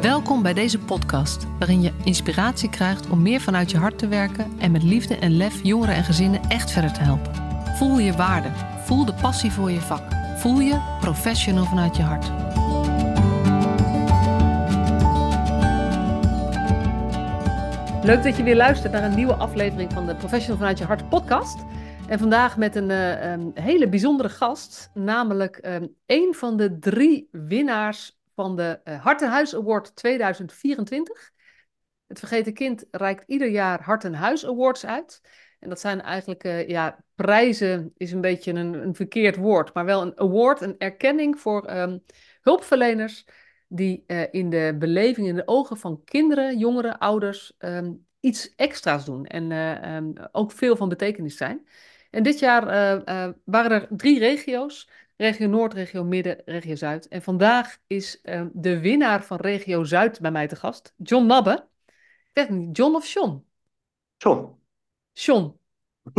Welkom bij deze podcast, waarin je inspiratie krijgt om meer vanuit je hart te werken en met liefde en lef jongeren en gezinnen echt verder te helpen. Voel je waarde, voel de passie voor je vak, voel je professional vanuit je hart. Leuk dat je weer luistert naar een nieuwe aflevering van de Professional vanuit je hart podcast. En vandaag met een um, hele bijzondere gast, namelijk um, een van de drie winnaars van de uh, Hart en Huis Award 2024. Het Vergeten Kind reikt ieder jaar Hart en Huis Awards uit. En dat zijn eigenlijk, uh, ja, prijzen is een beetje een, een, verkeerd woord, maar wel een award, een erkenning voor um, hulpverleners die uh, in de beleving, in de ogen van kinderen, jongeren, ouders um, iets extra's doen en um, ook veel van betekenis zijn. En dit jaar waren er drie regio's regio Noord, regio Midden, regio Zuid. En vandaag is uh, de winnaar van regio Zuid bij mij te gast, John Nabbe. Ik weet niet, John of John? John. John.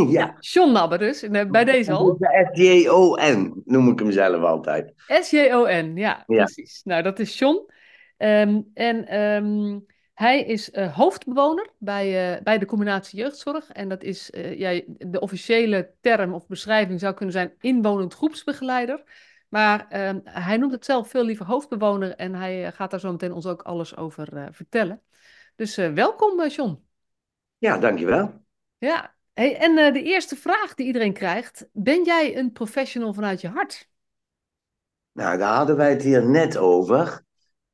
Ja. John Nabbe dus, uh, bij deze al. S-J-O-N noem ik hem zelf altijd. S-J-O-N, ja, ja, precies. Nou, dat is John. Um, en um, hij is uh, hoofdbewoner bij, uh, bij de combinatie jeugdzorg. En dat is uh, ja, de officiële term of beschrijving zou kunnen zijn inwonend groepsbegeleider. Maar ehm, hij noemt het zelf veel liever hoofdbewoner en hij gaat daar zo meteen ons ook alles over vertellen. Dus welkom, John. Ja, dankjewel. Ja, hey, en de eerste vraag die iedereen krijgt: Ben jij een professional vanuit je hart? Nou, daar hadden wij het hier net over.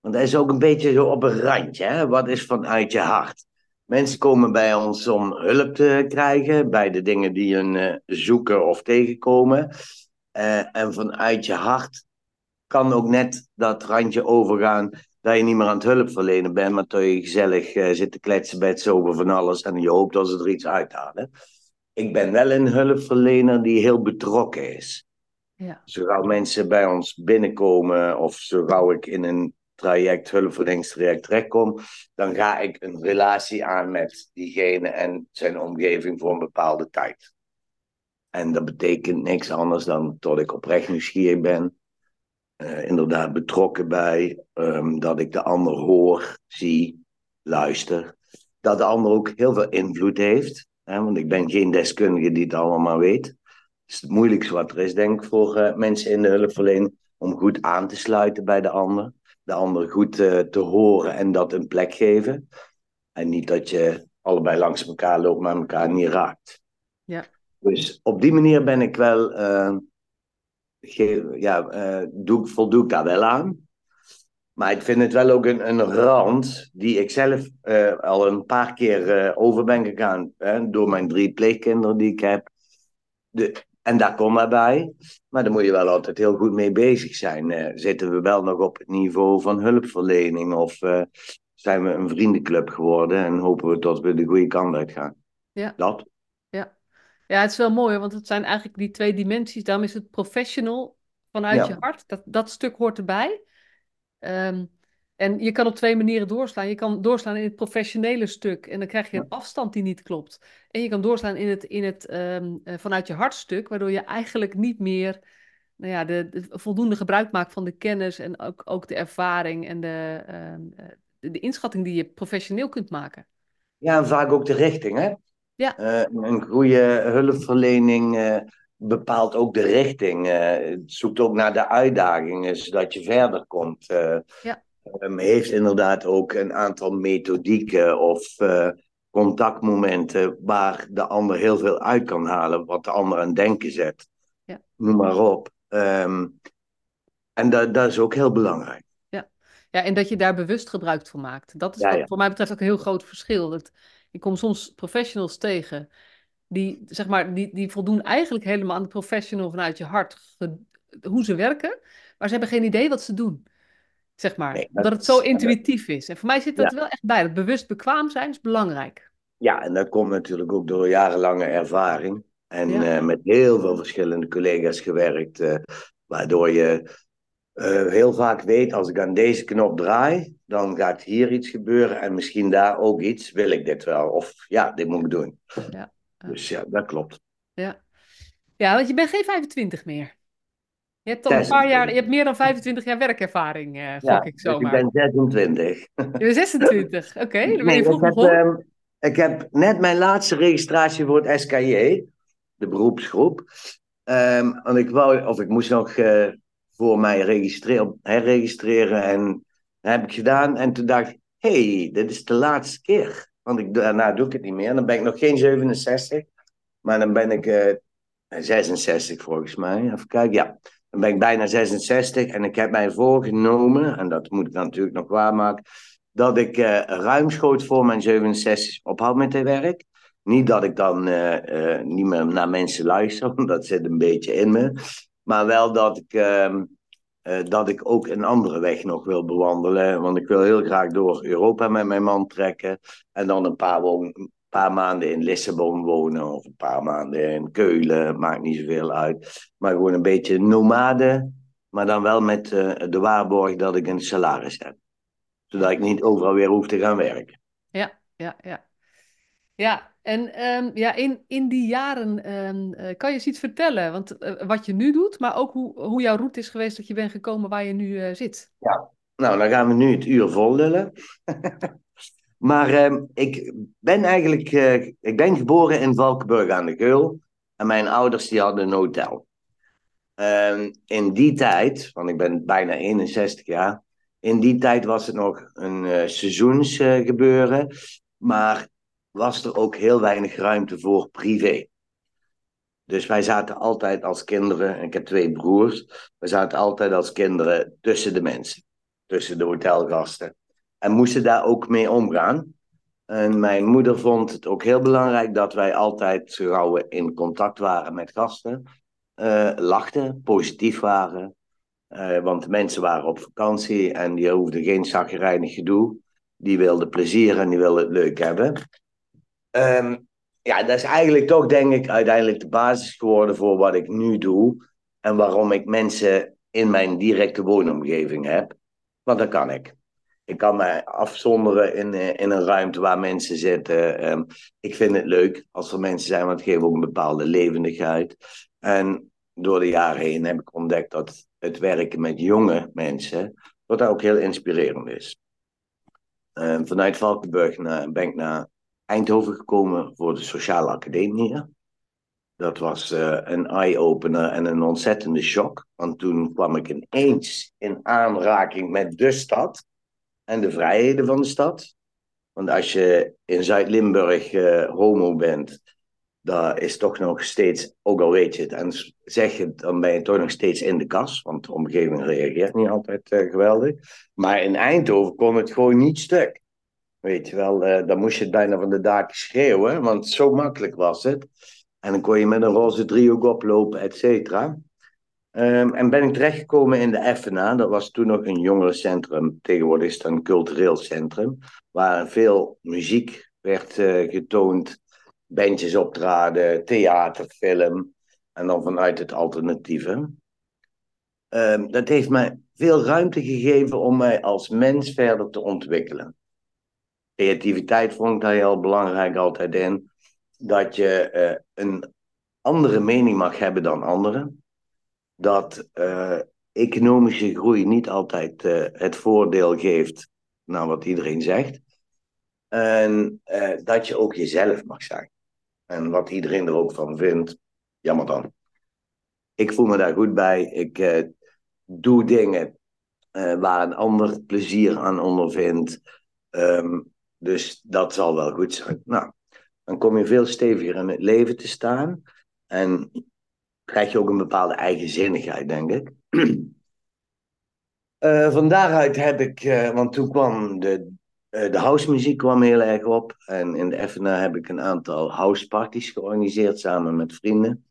Want dat is ook een beetje zo op een randje. Hè? Wat is vanuit je hart? Mensen komen bij ons om hulp te krijgen bij de dingen die hun uh, zoeken of tegenkomen. Uh, en vanuit je hart kan ook net dat randje overgaan dat je niet meer aan het hulp verlenen bent, maar dat je gezellig uh, zit te kletsen bij het zover van alles en je hoopt dat ze er iets uithalen. Ik ben wel een hulpverlener die heel betrokken is. Ja. Zo gauw mensen bij ons binnenkomen of zo gauw ik in een traject, hulpverleningstraject terechtkom, dan ga ik een relatie aan met diegene en zijn omgeving voor een bepaalde tijd. En dat betekent niks anders dan dat ik oprecht nieuwsgierig ben, uh, inderdaad betrokken bij, um, dat ik de ander hoor, zie, luister. Dat de ander ook heel veel invloed heeft, hè, want ik ben geen deskundige die het allemaal weet. Het is het moeilijkste wat er is, denk ik, voor uh, mensen in de hulpverlening, om goed aan te sluiten bij de ander de ander goed uh, te horen en dat een plek geven. En niet dat je allebei langs elkaar loopt, maar elkaar niet raakt. Ja. Dus op die manier ben ik wel, uh, ja, uh, doe, voldoe ik daar wel aan. Maar ik vind het wel ook een, een rand die ik zelf al een paar keer over ben gegaan. Hè, door mijn drie pleegkinderen die ik heb. De, en daar komt maar bij. Maar daar moet je wel altijd heel goed mee bezig zijn. Uh, zitten we wel nog op het niveau van hulpverlening? Of uh, zijn we een vriendenclub geworden en hopen we dat we de goede kant uit gaan? Ja. Dat. Ja. ja, het is wel mooi, want het zijn eigenlijk die twee dimensies. Daarom is het professional vanuit ja. je hart. Dat, dat stuk hoort erbij. Um, en je kan op twee manieren doorslaan. Je kan doorslaan in het professionele stuk en dan krijg je een afstand die niet klopt. En je kan doorslaan in het, in het um, uh, vanuit je hartstuk, waardoor je eigenlijk niet meer nou ja, de, de, voldoende gebruik maakt van de kennis en ook, ook de ervaring en de, de, de, inschatting die je professioneel kunt maken. Ja, en vaak ook de richting, hè? Ja. Uh, een goede hulpverlening bepaalt ook de richting. zoekt ook naar de uitdagingen, zodat je verder komt. ja. Um, heeft inderdaad ook een aantal methodieken of uh, contactmomenten waar de ander heel veel uit kan halen, wat de ander aan denken zet. Ja. Noem maar op. Um, en dat, dat is ook heel belangrijk. Ja. ja, en dat je daar bewust gebruik van maakt. Dat is ja, wat, ja. voor mij betreft ook een heel groot verschil. Dat, ik kom soms professionals tegen die, zeg maar, die, die voldoen eigenlijk helemaal aan de professional vanuit je hart, hoe ze werken, maar ze hebben geen idee wat ze doen zeg maar. Nee, dat, dat het zo intuïtief is. En voor mij zit dat Ja. wel echt bij. Dat bewust bekwaam zijn is belangrijk. Ja, en dat komt natuurlijk ook door jarenlange ervaring. En Ja. eh, met heel veel verschillende collega's gewerkt, eh, waardoor je eh, heel vaak weet, als ik aan deze knop draai, dan gaat hier iets gebeuren en misschien daar ook iets. Wil ik dit wel? Of ja, dit moet ik doen. Ja. Dus ja, dat klopt. Ja. ja, want je bent geen 25 meer. Je hebt al een paar jaar, je hebt meer dan 25 jaar werkervaring, gok ja, ik zomaar. Dus ik ben 26. Je bent 26, oké. Okay, dan ben je vroeg ik, heb, uh, ik heb net mijn laatste registratie voor het SKJ, de beroepsgroep. Um, want ik wou, of ik moest nog uh, voor mij registreren, herregistreren en dat heb ik gedaan. En toen dacht ik, hey, dit is de laatste keer. Want ik, daarna doe ik het niet meer. Dan ben ik nog geen 67, maar dan ben ik 66 volgens mij. Even kijken, ja. Dan ben ik bijna 66 en ik heb mij voorgenomen, en dat moet ik natuurlijk nog waarmaken, dat ik uh, ruimschoots voor mijn 67 ophoud met het werk. Niet dat ik dan uh, uh, niet meer naar mensen luister, want dat zit een beetje in me. Maar wel dat ik, ehm, dat ik ook een andere weg nog wil bewandelen. Want ik wil heel graag door Europa met mijn man trekken. En dan een paar, paar maanden in Lissabon wonen of een paar maanden in Keulen, maakt niet zoveel uit. Maar gewoon een beetje nomade, maar dan wel met uh, de waarborg dat ik een salaris heb. Zodat ik niet overal weer hoef te gaan werken. Ja, ja, ja. Ja, en um, ja, in, in die jaren um, uh, kan je eens iets vertellen? Want uh, wat je nu doet, maar ook hoe, hoe jouw route is geweest dat je bent gekomen waar je nu zit. Ja, nou dan gaan we nu het uur vol lullen. Maar uh, ik ben eigenlijk, uh, ik ben geboren in Valkenburg aan de Geul. En mijn ouders die hadden een hotel. Uh, in die tijd, want ik ben bijna 61 jaar. In die tijd was het nog een uh, seizoensgebeuren. maar was er ook heel weinig ruimte voor privé. Dus wij zaten altijd als kinderen, ik heb twee broers. We zaten altijd als kinderen tussen de mensen. Tussen de hotelgasten en moesten daar ook mee omgaan. En mijn moeder vond het ook heel belangrijk dat wij altijd gauw in contact waren met gasten. Uh, lachten, positief waren. Uh, want mensen waren op vakantie en die hoefden geen zaggerijnig gedoe. Die wilden plezier en die wilden het leuk hebben. Um, ja, dat is eigenlijk toch, denk ik, uiteindelijk de basis geworden voor wat ik nu doe. En waarom ik mensen in mijn directe woonomgeving heb. Want dat kan ik. Ik kan mij afzonderen in, eh, in een ruimte waar mensen zitten. Um, ik vind het leuk als er mensen zijn, want het geeft ook een bepaalde levendigheid. En door de jaren heen heb ik ontdekt dat het werken met jonge mensen, dat ook heel inspirerend is. Um, vanuit Valkenburg naar, ben ik naar Eindhoven gekomen voor de Sociale Academie. Dat was uh, een eye-opener en een ontzettende shock. Want toen kwam ik ineens in aanraking met de stad en de vrijheden van de stad. Want als je in Zuid-Limburg uh, homo bent, dan is toch nog steeds, ook al weet je het en zeg je het, dan ben je toch nog steeds in de kas. Want de omgeving reageert niet altijd uh, geweldig. Maar in Eindhoven kon het gewoon niet stuk. Weet je wel, uh, dan moest je het bijna van de daken schreeuwen, want zo makkelijk was het. En dan kon je met een roze driehoek oplopen, et cetera. Um, en ben ik terechtgekomen in de FNA. Dat was toen nog een jongerencentrum. Tegenwoordig is het een cultureel centrum. Waar veel muziek werd uh, getoond. Bandjes optraden, theater, film. En dan vanuit het alternatieve. Um, dat heeft mij veel ruimte gegeven om mij als mens verder te ontwikkelen. Creativiteit vond ik daar heel belangrijk altijd in. Dat je uh, een andere mening mag hebben dan anderen dat uh, economische groei niet altijd uh, het voordeel geeft naar wat iedereen zegt. En uh, dat je ook jezelf mag zijn. En wat iedereen er ook van vindt, jammer dan. Ik voel me daar goed bij. Ik doe dingen waar een ander plezier aan ondervindt. Um, dus dat zal wel goed zijn. Nou, dan kom je veel steviger in het leven te staan. En krijg je ook een bepaalde eigenzinnigheid, denk ik. Uh, van daaruit heb ik, uh, want toen kwam de, uh, de housemuziek kwam heel erg op. En in de FNA heb ik een aantal houseparties georganiseerd samen met vrienden.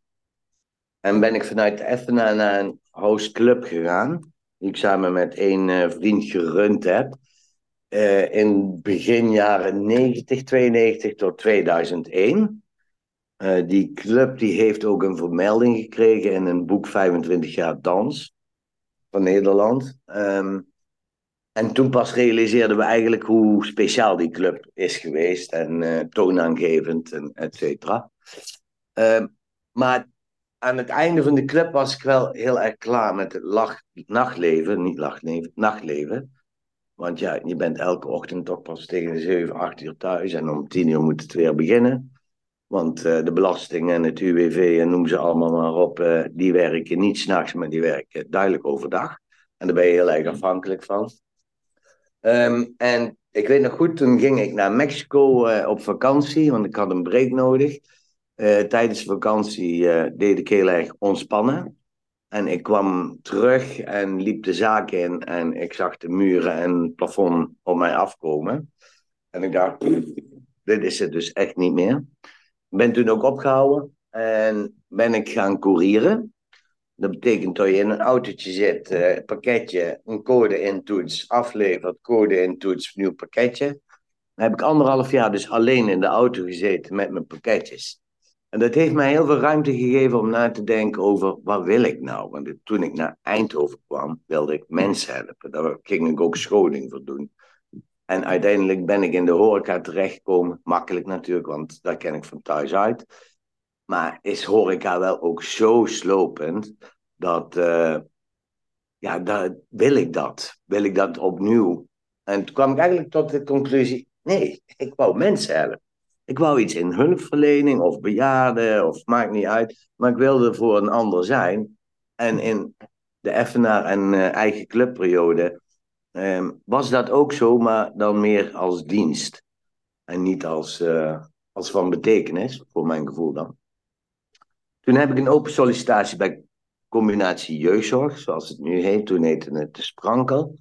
En ben ik vanuit de FNA naar een houseclub gegaan. Die ik samen met één vriend gerund heb. in begin jaren 90, 92 tot 2001. Uh, die club die heeft ook een vermelding gekregen in een boek 25 jaar dans van Nederland. Um, en toen pas realiseerden we eigenlijk hoe speciaal die club is geweest en uh, toonaangevend en et cetera. Uh, maar aan het einde van de club was ik wel heel erg klaar met het lach, nachtleven. Niet lachleven, nachtleven. Want ja, je bent elke ochtend toch pas tegen de 7, 8 uur thuis. En om 10 uur moet het weer beginnen. Want uh, de belasting en het UWV en noem ze allemaal maar op, uh, die werken niet s'nachts, maar die werken duidelijk overdag. En daar ben je heel erg afhankelijk van. Um, en ik weet nog goed, toen ging ik naar Mexico uh, op vakantie, want ik had een break nodig. tijdens de vakantie deed ik heel erg ontspannen. En ik kwam terug en liep de zaak in en ik zag de muren en het plafond op mij afkomen. En ik dacht, dit is het dus echt niet meer. Ben toen ook opgehouden en ben ik gaan courieren. Dat betekent dat je in een autootje zit, uh, pakketje, een code intoets, aflevert, code intoets, nieuw pakketje. Dan heb ik anderhalf jaar dus alleen in de auto gezeten met mijn pakketjes. En dat heeft mij heel veel ruimte gegeven om na te denken over wat wil ik nou? Want toen ik naar Eindhoven kwam, wilde ik mensen helpen. Daar ging ik ook scholing voor doen. En uiteindelijk ben ik in de horeca terechtgekomen. Makkelijk natuurlijk, want daar ken ik van thuis uit. Maar is horeca wel ook zo slopend dat, uh, ja, dat, wil ik dat? Wil ik dat opnieuw? En toen kwam ik eigenlijk tot de conclusie, nee, ik wou mensen helpen. Ik wou iets in hulpverlening of bejaarden of maakt niet uit. Maar ik wilde voor een ander zijn. En in de Effenaar en uh, eigen clubperiode um, was dat ook zo, maar dan meer als dienst. En niet als, uh, als van betekenis, voor mijn gevoel dan. Toen heb ik een open sollicitatie bij combinatie jeugdzorg, zoals het nu heet. Toen heette het de Sprankel.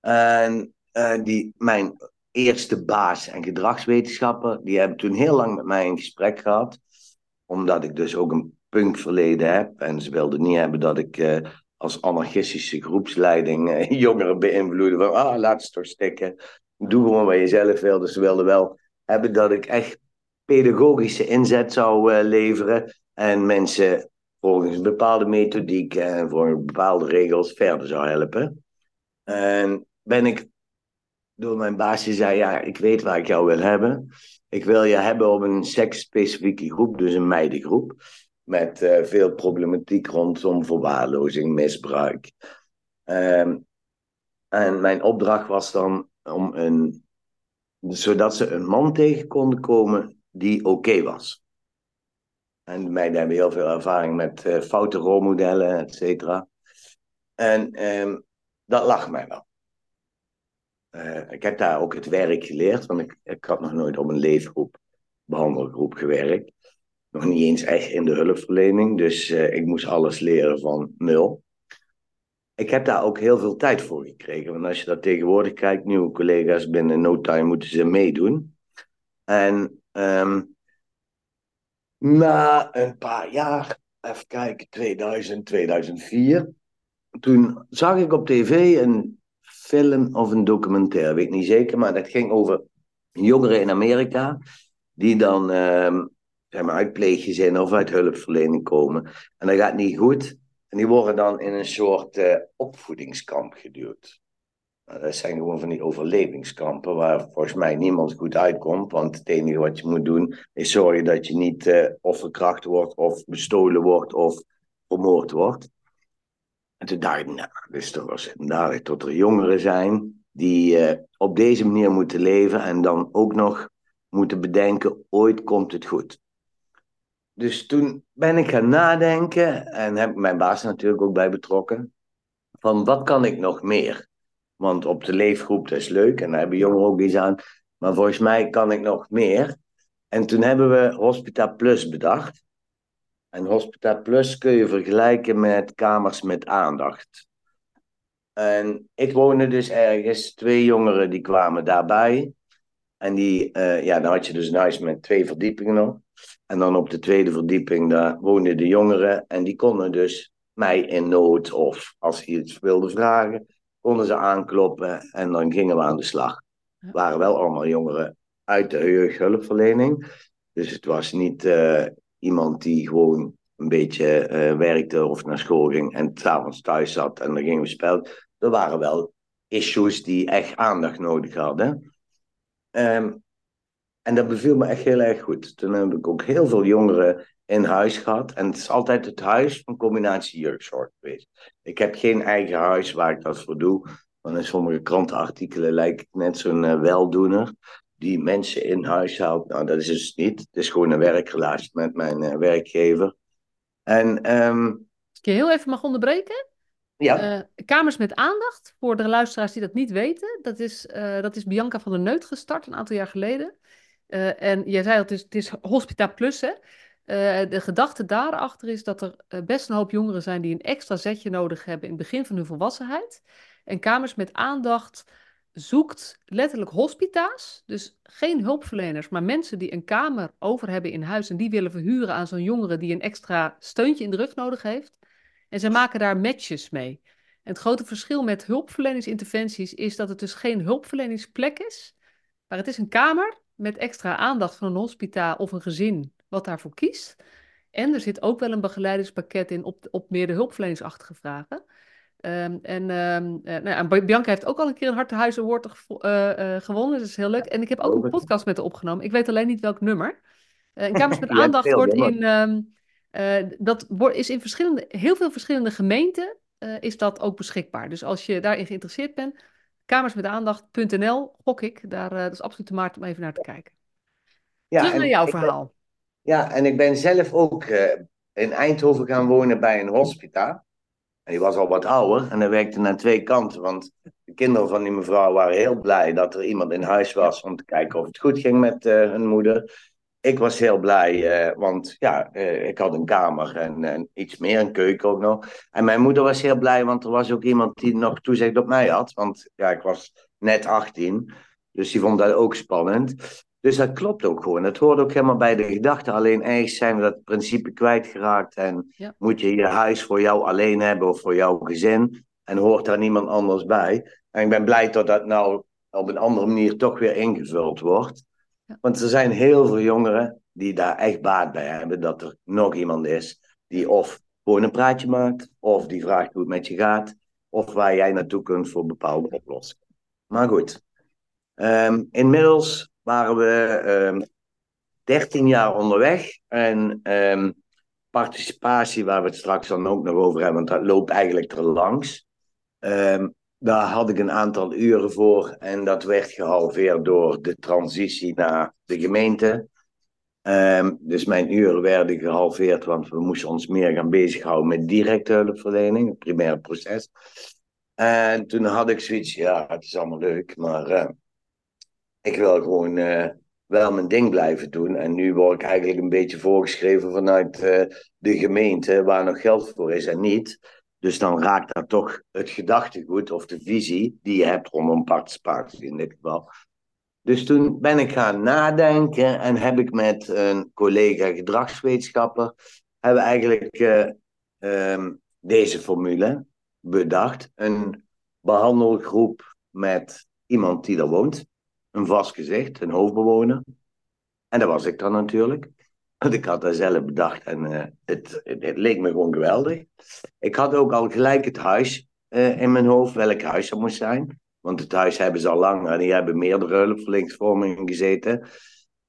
En uh, die, mijn eerste baas en gedragswetenschapper, die hebben toen heel lang met mij in gesprek gehad. Omdat ik dus ook een punkverleden heb. En ze wilden niet hebben dat ik uh, als anarchistische groepsleiding jongeren beïnvloedde. Van, ah, laat ze toch stikken. Doe gewoon wat je zelf wil. Dus ze wilden wel hebben dat ik echt pedagogische inzet zou uh, leveren. En mensen volgens een bepaalde methodiek en volgens bepaalde regels verder zou helpen. En ben ik door mijn baasje zei, ja, ik weet waar ik jou wil hebben. Ik wil je hebben op een seksspecifieke groep, dus een meidengroep. Met uh, veel problematiek rondom verwaarlozing, misbruik. Um, en mijn opdracht was dan om een, zodat ze een man tegen konden komen die oké was. En meiden hebben heel veel ervaring met uh, foute rolmodellen, et cetera. En um, dat lag mij wel. Uh, ik heb daar ook het werk geleerd, want ik, ik had nog nooit op een leefgroep, behandelgroep gewerkt. Nog niet eens echt in de hulpverlening, dus uh, ik moest alles leren van nul. Ik heb daar ook heel veel tijd voor gekregen, want als je dat tegenwoordig kijkt, nieuwe collega's binnen no time moeten ze meedoen. En um, na een paar jaar, even kijken, 2000, 2004, toen zag ik op tv een film of een documentaire, weet ik niet zeker, maar dat ging over jongeren in Amerika die dan uh, zeg maar uit pleeggezinnen of uit hulpverlening komen. En dat gaat niet goed. En die worden dan in een soort uh, opvoedingskamp geduwd. Nou, dat zijn gewoon van die overlevingskampen waar volgens mij niemand goed uitkomt. Want het enige wat je moet doen is zorgen dat je niet uh, of verkracht wordt of bestolen wordt of vermoord wordt. En toen dacht ik, nou, dus wel dadelijk tot er jongeren zijn die uh, op deze manier moeten leven en dan ook nog moeten bedenken, ooit komt het goed. Dus toen ben ik gaan nadenken en heb mijn baas natuurlijk ook bij betrokken. Van wat kan ik nog meer? Want op de leefgroep, dat is leuk en daar hebben jongeren ook iets aan. Maar volgens mij kan ik nog meer. En toen hebben we Hospita Plus bedacht. En Hospita Plus kun je vergelijken met kamers met aandacht. En ik woonde dus ergens, twee jongeren die kwamen daarbij. En die, uh, ja, dan had je dus een huis met twee verdiepingen nog. En dan op de tweede verdieping, daar woonden de jongeren. En die konden dus mij in nood of als ze iets wilden vragen, konden ze aankloppen en dan gingen we aan de slag. Het waren wel allemaal jongeren uit de jeugdhulpverlening. Dus het was niet uh, iemand die gewoon een beetje uh, werkte of naar school ging en s'avonds thuis zat en dan gingen we spelen. Er waren wel issues die echt aandacht nodig hadden. Um, en dat beviel me echt heel erg goed. Toen heb ik ook heel veel jongeren in huis gehad. En het is altijd het huis van combinatie jeugdzorg geweest. Ik heb geen eigen huis waar ik dat voor doe. Want in sommige krantenartikelen lijkt ik net zo'n uh, weldoener die mensen in huis houdt. Nou, dat is dus niet. Het is gewoon een werkrelatie met mijn uh, werkgever. En, um... Als ik je heel even mag onderbreken. Ja. Uh, Kamers met aandacht, voor de luisteraars die dat niet weten. Dat is, dat is Bianca van der Neut gestart een aantal jaar geleden. Uh, en jij zei dat het is, het is Hospita Plus, hè? de gedachte daarachter is dat er best een hoop jongeren zijn die een extra zetje nodig hebben in het begin van hun volwassenheid. En Kamers met aandacht zoekt letterlijk hospita's, dus geen hulpverleners, maar mensen die een kamer over hebben in huis en die willen verhuren aan zo'n jongere die een extra steuntje in de rug nodig heeft. En ze maken daar matches mee. En het grote verschil met hulpverleningsinterventies is dat het dus geen hulpverleningsplek is, maar het is een kamer met extra aandacht van een hospita of een gezin wat daarvoor kiest. En er zit ook wel een begeleidingspakket in op, op meer de hulpverleningsachtige vragen. Um, en, um, uh, nou, Bianca heeft ook al een keer een Hartenhuizen Award uh, uh, gewonnen. Dat is heel leuk. En ik heb ook een podcast met haar opgenomen. Ik weet alleen niet welk nummer. Uh, Kamers met aandacht wordt in... Um, dat is in verschillende, heel veel verschillende gemeenten is dat ook beschikbaar. Dus als je daarin geïnteresseerd bent, kamersmetaandacht.nl, gok ik. Daar, dat is absoluut de maart om even naar te kijken. Ja, Terug naar jouw verhaal. Ben, ja, en ik ben zelf ook in Eindhoven gaan wonen bij een hospita. En die was al wat ouder en hij werkte naar twee kanten. Want de kinderen van die mevrouw waren heel blij dat er iemand in huis was om te kijken of het goed ging met uh, hun moeder. Ik was heel blij, uh, want ja, uh, ik had een kamer en, en, iets meer, een keuken ook nog. En mijn moeder was heel blij, want er was ook iemand die nog toezicht op mij had. Want ja, ik was net 18, dus die vond dat ook spannend. Dus dat klopt ook gewoon. Het hoort ook helemaal bij de gedachte. Alleen ergens zijn we dat principe kwijtgeraakt. En ja. moet je je huis voor jou alleen hebben of voor jouw gezin. En hoort daar niemand anders bij. En ik ben blij dat dat nou op een andere manier toch weer ingevuld wordt. Want er zijn heel veel jongeren die daar echt baat bij hebben. Dat er nog iemand is die of gewoon een praatje maakt. Of die vraagt hoe het met je gaat. Of waar jij naartoe kunt voor bepaalde oplossingen. Maar goed. Um, inmiddels waren we um, ehm, 13 jaar onderweg. En um, participatie, waar we het straks dan ook nog over hebben, want dat loopt eigenlijk er langs. Daar had ik een aantal uren voor en dat werd gehalveerd door de transitie naar de gemeente. Um, dus mijn uren werden gehalveerd, want we moesten ons meer gaan bezighouden met directe hulpverlening, het primaire proces. En toen had ik zoiets, ja, het is allemaal leuk, maar uh, ik wil gewoon uh, wel mijn ding blijven doen. En nu word ik eigenlijk een beetje voorgeschreven vanuit uh, de gemeente, waar nog geld voor is en niet. Dus dan raakt daar toch het gedachtegoed of de visie die je hebt rondom participatie in dit geval. Dus toen ben ik gaan nadenken en heb ik met een collega gedragswetenschapper hebben eigenlijk uh, um, deze formule bedacht. Een behandelgroep met iemand die er woont een vast gezicht, een hoofdbewoner. En dat was ik dan natuurlijk. Want ik had dat zelf bedacht en uh, het, het, leek me gewoon geweldig. Ik had ook al gelijk het huis uh, in mijn hoofd, welk huis dat moest zijn. Want het huis hebben ze al lang en die hebben meerdere hulpverleningsvormingen gezeten.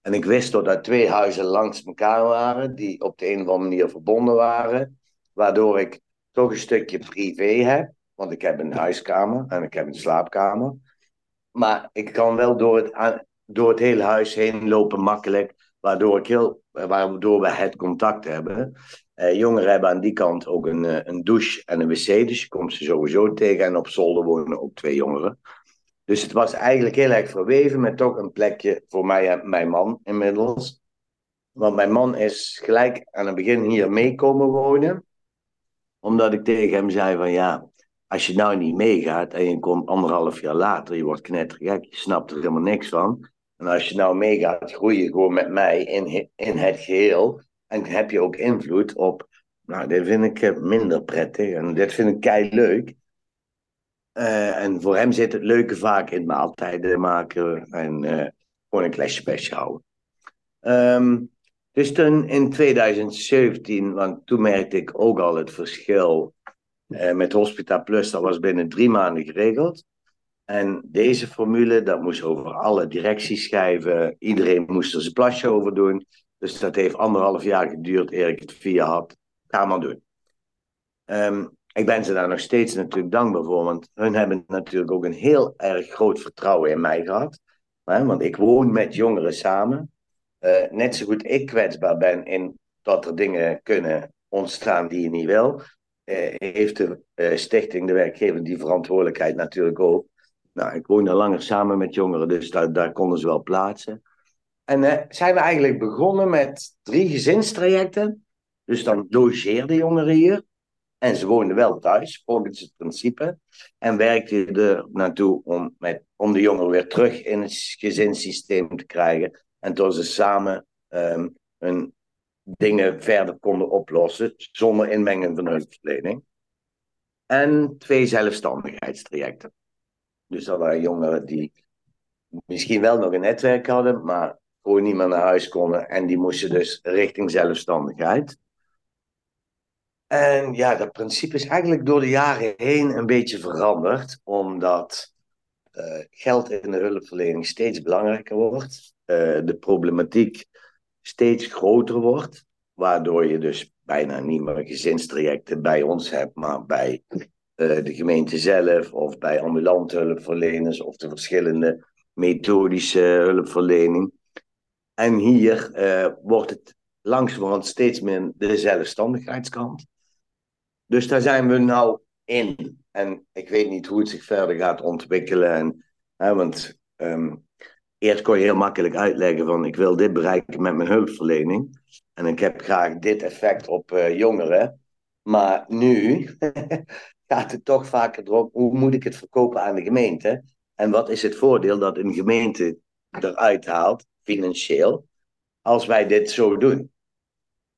En ik wist dat er twee huizen langs elkaar waren, die op de een of andere manier verbonden waren. Waardoor ik toch een stukje privé heb. Want ik heb een huiskamer en ik heb een slaapkamer. Maar ik kan wel door het, door het hele huis heen lopen makkelijk. Waardoor, ik heel, waardoor we het contact hebben. Eh, jongeren hebben aan die kant ook een, eh, een douche en een wc. Dus je komt ze sowieso tegen. En op zolder wonen ook twee jongeren. Dus het was eigenlijk heel erg verweven met toch een plekje voor mij en mijn man inmiddels. Want mijn man is gelijk aan het begin hier meekomen wonen. Omdat ik tegen hem zei van ja, als je nou niet meegaat en je komt anderhalf jaar later, je wordt knettergek, je snapt er helemaal niks van. En als je nou meegaat, groei je gewoon met mij in, in het geheel. En heb je ook invloed op, nou, dit vind ik eh, minder prettig en dit vind ik kei leuk. Uh, en voor hem zit het leuke vaak in maaltijden maken en uh, gewoon een klasje pestje houden. Dus toen in 2017, want toen merkte ik ook al het verschil met Hospita Plus, dat was binnen drie maanden geregeld. En deze formule, dat moest over alle directies schrijven. Iedereen moest er zijn plasje over doen. Dus dat heeft anderhalf jaar geduurd eer ik het via had. Ga maar doen. Ehm, ik ben ze daar nog steeds natuurlijk dankbaar voor, want hun hebben natuurlijk ook een heel erg groot vertrouwen in mij gehad. Hè? Want ik woon met jongeren samen. Uh, net zo goed ik kwetsbaar ben in dat er dingen kunnen ontstaan die je niet wil, uh, heeft de uh, stichting, de werkgever, die verantwoordelijkheid natuurlijk ook. Nou, ik woon al langer samen met jongeren, dus daar, daar konden ze wel plaatsen. En zijn we eigenlijk begonnen met drie gezinstrajecten. Dus dan logeerden jongeren hier. En ze woonden wel thuis, volgens het principe. En werkte er naartoe om, met, om de jongeren weer terug in het gezinssysteem te krijgen. En toen ze samen um, hun dingen verder konden oplossen, zonder inmenging van hulpverlening. En twee zelfstandigheidstrajecten. Dus dat waren jongeren die misschien wel nog een netwerk hadden, maar gewoon niet meer naar huis konden. En die moesten dus richting zelfstandigheid. En ja, dat principe is eigenlijk door de jaren heen een beetje veranderd, omdat uh, geld in de hulpverlening steeds belangrijker wordt, uh, de problematiek steeds groter wordt, waardoor je dus bijna niet meer gezinstrajecten bij ons hebt, maar bij de gemeente zelf of bij ambulante hulpverleners of de verschillende methodische hulpverlening. En hier wordt het langzamerhand steeds meer de zelfstandigheidskant. Dus daar zijn we nou in. En ik weet niet hoe het zich verder gaat ontwikkelen. En, hè, want um, eerst kon je heel makkelijk uitleggen van ik wil dit bereiken met mijn hulpverlening. En ik heb graag dit effect op uh, jongeren. Maar nu gaat het toch vaker erom, hoe moet ik het verkopen aan de gemeente? En wat is het voordeel dat een gemeente eruit haalt, financieel, als wij dit zo doen?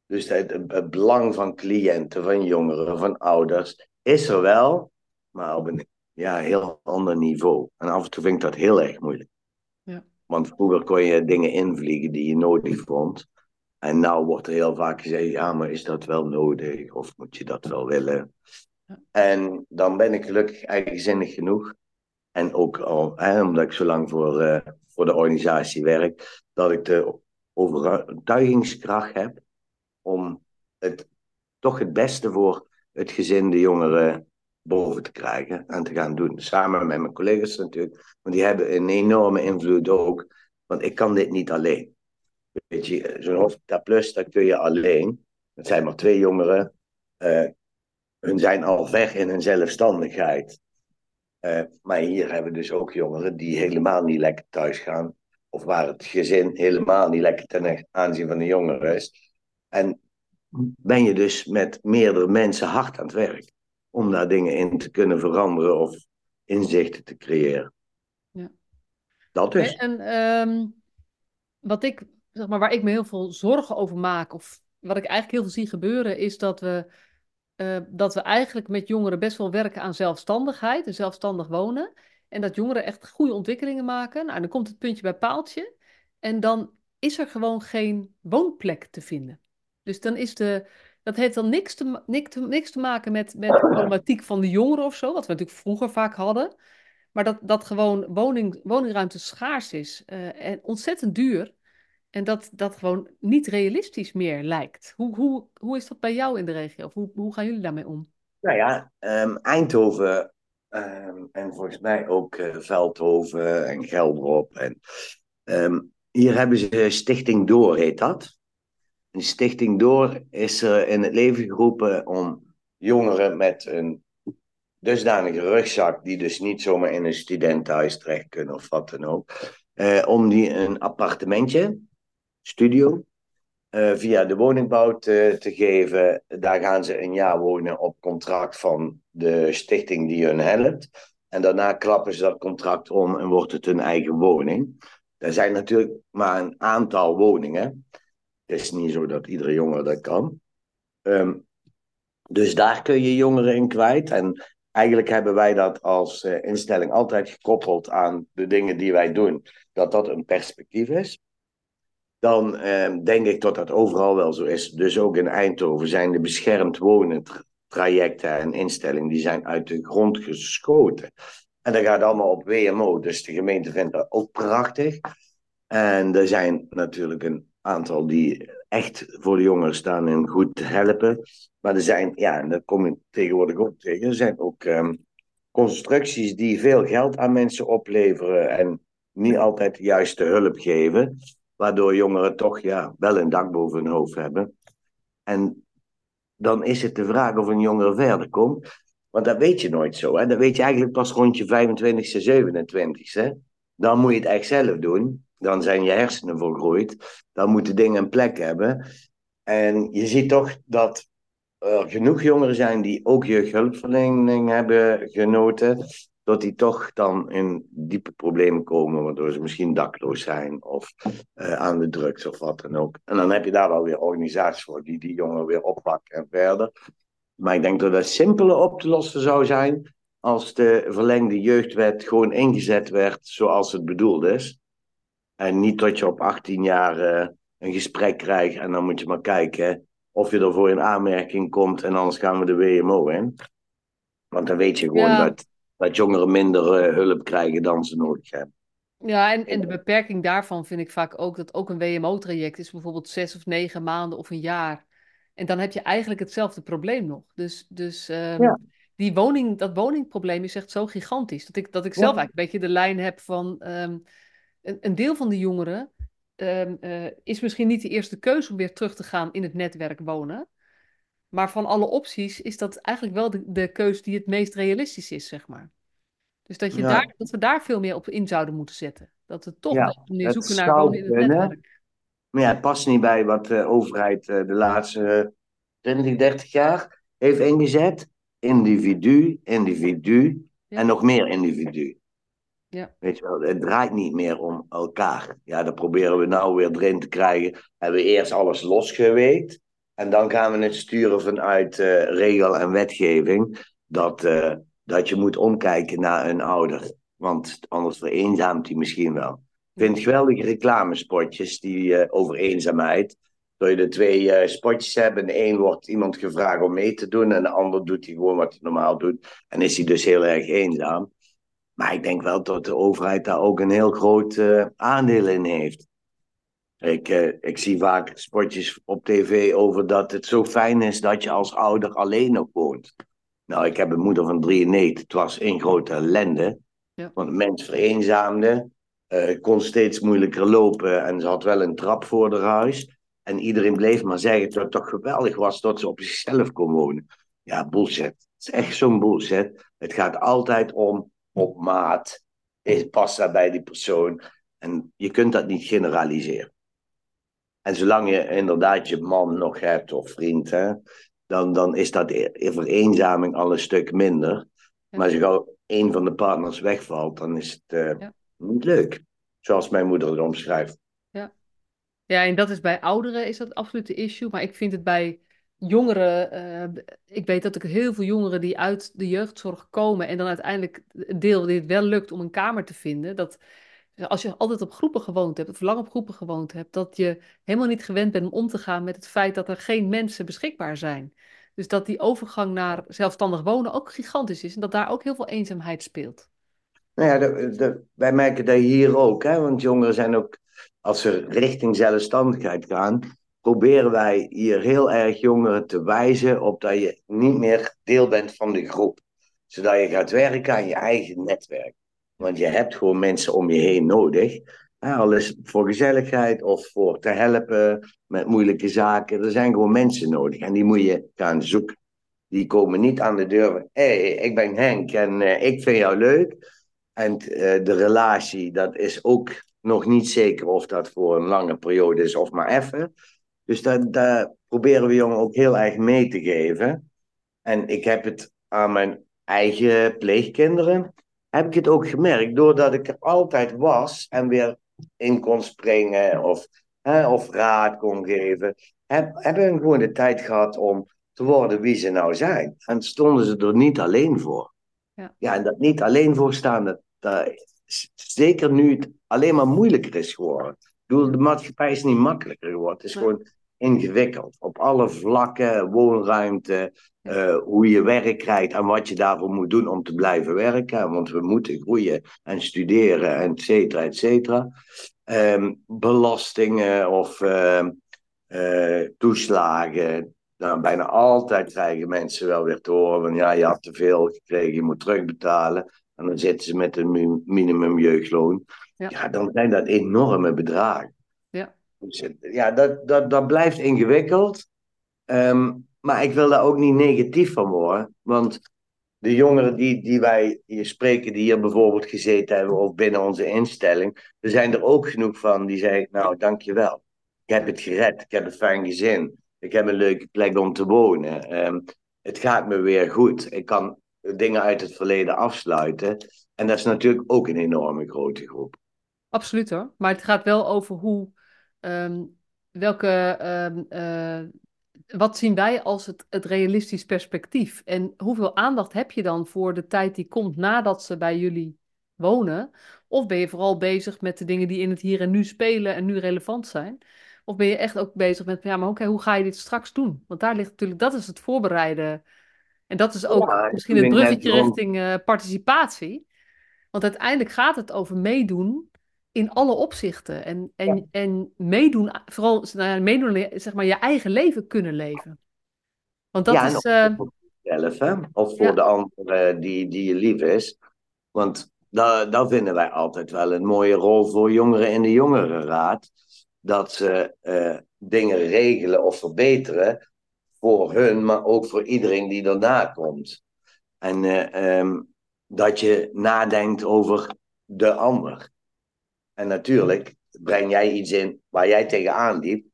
Dus het, het, belang van cliënten, van jongeren, van ouders is er wel, maar op een ja, heel ander niveau. En af en toe vind ik dat heel erg moeilijk. Ja. Want vroeger kon je dingen invliegen die je nodig vond. En nu wordt er heel vaak gezegd, ja, maar is dat wel nodig? Of moet je dat wel willen? En dan ben ik gelukkig eigenzinnig genoeg. En ook al, omdat ik zo lang voor, uh, voor de organisatie werk, dat ik de overtuigingskracht heb om het, toch het beste voor het gezin, de jongeren, boven te krijgen en te gaan doen. Samen met mijn collega's natuurlijk, want die hebben een enorme invloed ook. Want ik kan dit niet alleen. Weet je, zo'n hoofdta plus, dat kun je alleen. Het zijn maar twee jongeren. Uh, hun zijn al ver in hun zelfstandigheid. Uh, maar hier hebben we dus ook jongeren die helemaal niet lekker thuis gaan. Of waar het gezin helemaal niet lekker ten aanzien van de jongeren is. En ben je dus met meerdere mensen hard aan het werk. Om daar dingen in te kunnen veranderen of inzichten te creëren. Ja. Dat is. En, um, wat ik, zeg maar, waar ik me heel veel zorgen over maak, of wat ik eigenlijk heel veel zie gebeuren, is dat we, uh, dat we eigenlijk met jongeren best wel werken aan zelfstandigheid en zelfstandig wonen. En dat jongeren echt goede ontwikkelingen maken. Nou, dan komt het puntje bij paaltje. En dan is er gewoon geen woonplek te vinden. Dus dan is de, dat heeft dan niks te, niks niks te maken met, met de problematiek van de jongeren of zo, wat we natuurlijk vroeger vaak hadden. Maar dat, dat gewoon woning, woningruimte schaars is uh, en ontzettend duur. En dat dat gewoon niet realistisch meer lijkt. Hoe, hoe, hoe is dat bij jou in de regio? Of hoe, hoe gaan jullie daarmee om? Nou ja, um, Eindhoven um, en volgens mij ook uh, Veldhoven en Gelderop. En, um, hier hebben ze Stichting Door, heet dat. Stichting Door is er in het leven geroepen om jongeren met een dusdanige rugzak, die dus niet zomaar in een studentenhuis terecht kunnen of wat dan ook, eh, om die een appartementje, studio, eh, via de woningbouw te, te geven. Daar gaan ze een jaar wonen op contract van de stichting die hun helpt. En daarna klappen ze dat contract om en wordt het hun eigen woning. Er zijn natuurlijk maar een aantal woningen. Het is niet zo dat iedere jongere dat kan. Um, dus daar kun je jongeren in kwijt. En eigenlijk hebben wij dat als uh, instelling altijd gekoppeld aan de dingen die wij doen. Dat dat een perspectief is. Dan uh, denk ik dat dat overal wel zo is. Dus ook in Eindhoven zijn de beschermd wonen trajecten en instellingen die zijn uit de grond geschoten. En dat gaat allemaal op WMO. Dus de gemeente vindt dat ook prachtig. En er zijn natuurlijk een aantal die echt voor de jongeren staan en goed helpen. Maar er zijn, ja, en dat kom je tegenwoordig ook tegen, er zijn ook ehm, constructies die veel geld aan mensen opleveren en niet altijd de juiste hulp geven. Waardoor jongeren toch ja, wel een dak boven hun hoofd hebben. En dan is het de vraag of een jongere verder komt. Want dat weet je nooit zo. Hè? Dat weet je eigenlijk pas rond je 25ste, 27ste. Dan moet je het echt zelf doen. Dan zijn je hersenen volgroeid. Dan moeten dingen een plek hebben. En je ziet toch dat er genoeg jongeren zijn die ook jeugdhulpverlening hebben genoten dat die toch dan in diepe problemen komen, waardoor ze misschien dakloos zijn of uh, aan de drugs of wat dan ook. En dan heb je daar wel weer organisaties voor die die jongeren weer oppakken en verder. Maar ik denk dat dat simpeler op te lossen zou zijn als de verlengde jeugdwet gewoon ingezet werd zoals het bedoeld is. En niet dat je op 18 jaar uh, een gesprek krijgt en dan moet je maar kijken of je ervoor in aanmerking komt en anders gaan we de WMO in. Want dan weet je gewoon ja. dat dat jongeren minder eh, hulp krijgen dan ze nodig hebben. Ja, en, en de beperking daarvan vind ik vaak ook dat ook een WMO-traject is bijvoorbeeld zes of negen maanden of een jaar. En dan heb je eigenlijk hetzelfde probleem nog. Dus, dus um, die woning, dat woningprobleem is echt zo gigantisch. Dat ik, dat ik zelf eigenlijk een beetje de lijn heb van um, een, een, deel van de jongeren um, uh, is misschien niet de eerste keuze om weer terug te gaan in het netwerk wonen. Maar van alle opties is dat eigenlijk wel de, de keuze die het meest realistisch is, zeg maar. Dus dat, je daar, dat we daar veel meer op in zouden moeten zetten. Dat we toch ja, meer zoeken naar wonen in het netwerk. Maar ja, het past niet bij wat de overheid eh, de laatste 20, 30 jaar heeft ingezet. Individu, individu en nog meer individu. Ja. Weet je wel, het draait niet meer om elkaar. Ja, dat proberen we nou weer erin te krijgen. Hebben we eerst alles losgeweekt. En dan gaan we het sturen vanuit uh, regel en wetgeving. Dat, uh, dat je moet omkijken naar een ouder. Want anders vereenzaamt hij misschien wel. Ik vind geweldige reclamespotjes die, uh, over eenzaamheid. Dat je de twee spotjes hebt. En een wordt iemand gevraagd om mee te doen. En de ander doet hij gewoon wat hij normaal doet. En is hij dus heel erg eenzaam. Maar ik denk wel dat de overheid daar ook een heel groot aandeel in heeft. Ik, eh, ik zie vaak spotjes op tv over dat het zo fijn is dat je als ouder alleen nog woont. Nou, ik heb een moeder van 93. Het was één grote ellende. Ja. Want de mens vereenzaamde, uh, kon steeds moeilijker lopen en ze had wel een trap voor haar huis. En iedereen bleef maar zeggen dat het toch geweldig was dat ze op zichzelf kon wonen. Ja, bullshit. Het is echt zo'n bullshit. Het gaat altijd om op maat. Past dat bij die persoon? En je kunt dat niet generaliseren. En zolang je inderdaad je man nog hebt of vriend, hè, dan, dan is dat e-, vereenzaming al een stuk minder. Maar als je gauw een van de partners wegvalt, dan is het uh, niet leuk. Zoals mijn moeder het omschrijft. Ja. ja, en dat is bij ouderen is dat absoluut de issue. Maar ik vind het bij jongeren, uh, ik weet dat ik heel veel jongeren die uit de jeugdzorg komen en dan uiteindelijk een deel die het wel lukt om een kamer te vinden, dat als je altijd op groepen gewoond hebt, of lang op groepen gewoond hebt, dat je helemaal niet gewend bent om om te gaan met het feit dat er geen mensen beschikbaar zijn. Dus dat die overgang naar zelfstandig wonen ook gigantisch is en dat daar ook heel veel eenzaamheid speelt. Nou ja, de, de, wij merken dat hier ook, hè, want jongeren zijn ook, als ze richting zelfstandigheid gaan, proberen wij hier heel erg jongeren te wijzen op dat je niet meer deel bent van de groep. Zodat je gaat werken aan je eigen netwerk. Want je hebt gewoon mensen om je heen nodig. Al is voor gezelligheid of voor te helpen met moeilijke zaken. Er zijn gewoon mensen nodig en die moet je gaan zoeken. Die komen niet aan de deur van, hé, hey, ik ben Henk en uh, ik vind jou leuk. En uh, de relatie, dat is ook nog niet zeker of dat voor een lange periode is of maar even. Dus daar, daar proberen we jongen ook heel erg mee te geven. En ik heb het aan mijn eigen pleegkinderen heb ik het ook gemerkt, doordat ik er altijd was en weer in kon springen of, hè, of raad kon geven, heb, hebben gewoon de tijd gehad om te worden wie ze nou zijn. En stonden ze er niet alleen voor. Ja, ja en dat niet alleen voor staan, dat, dat zeker nu het alleen maar moeilijker is geworden. Ik bedoel, de maatschappij is niet makkelijker geworden. Het is gewoon ingewikkeld. Op alle vlakken, woonruimte, uh, hoe je werk krijgt en wat je daarvoor moet doen om te blijven werken. Want we moeten groeien en studeren, et cetera, et cetera. ehm, belastingen of ehm, eh, toeslagen. Nou, bijna altijd krijgen mensen wel weer te horen van ja, je had te veel gekregen, je moet terugbetalen. En dan zitten ze met een minimum jeugdloon. Ja. ja, dan zijn dat enorme bedragen. Ja, dat, dat, dat blijft ingewikkeld. Ehm, maar ik wil daar ook niet negatief van worden. Want de jongeren die, die wij hier spreken, die hier bijvoorbeeld gezeten hebben of binnen onze instelling, er zijn er ook genoeg van die zeggen, nou dankjewel. Ik heb het gered, ik heb een fijn gezin, ik heb een leuke plek om te wonen. Ehm, het gaat me weer goed. Ik kan dingen uit het verleden afsluiten. En dat is natuurlijk ook een enorme grote groep. Absoluut hoor. Maar het gaat wel over hoe, ehm, welke ehm, eh, wat zien wij als het, het realistisch perspectief? En hoeveel aandacht heb je dan voor de tijd die komt nadat ze bij jullie wonen? Of ben je vooral bezig met de dingen die in het hier en nu spelen en nu relevant zijn? Of ben je echt ook bezig met, ja, maar oké, hoe ga je dit straks doen? Want daar ligt natuurlijk, dat is het voorbereiden. En dat is ook misschien het bruggetje richting uh, participatie. Want uiteindelijk gaat het over meedoen in alle opzichten. En, en, en meedoen, vooral nou meedoen, zeg maar, je eigen leven kunnen leven. Want dat is. Uh... Voor jezelf, hè? Of voor de andere die, die je lief is. Want dat, dat vinden wij altijd wel een mooie rol voor jongeren in de jongerenraad. Dat ze uh, dingen regelen of verbeteren voor hun, maar ook voor iedereen die daarna komt. En uh, um, dat je nadenkt over de ander. En natuurlijk breng jij iets in waar jij tegenaan liep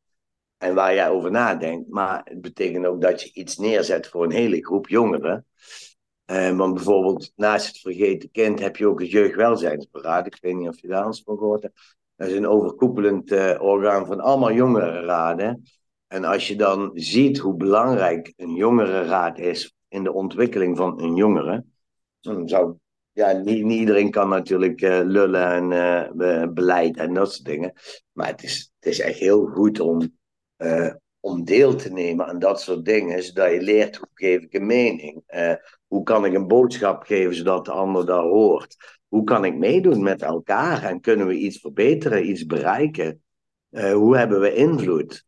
en waar jij over nadenkt. Maar het betekent ook dat je iets neerzet voor een hele groep jongeren. Eh, want bijvoorbeeld naast het vergeten kind heb je ook het jeugdwelzijnsberaad. Ik weet niet of je daar eens van gehoord hebt. Dat is een overkoepelend uh, orgaan van allemaal jongerenraden. En als je dan ziet hoe belangrijk een jongerenraad is in de ontwikkeling van een jongere, dan zou ja, niet, iedereen kan natuurlijk uh, lullen en uh, beleid en dat soort dingen. Maar het is, het is echt heel goed om, uh, om deel te nemen aan dat soort dingen, zodat je leert hoe geef ik een mening. hoe kan ik een boodschap geven zodat de ander dat hoort. Hoe kan ik meedoen met elkaar en kunnen we iets verbeteren, iets bereiken? hoe hebben we invloed?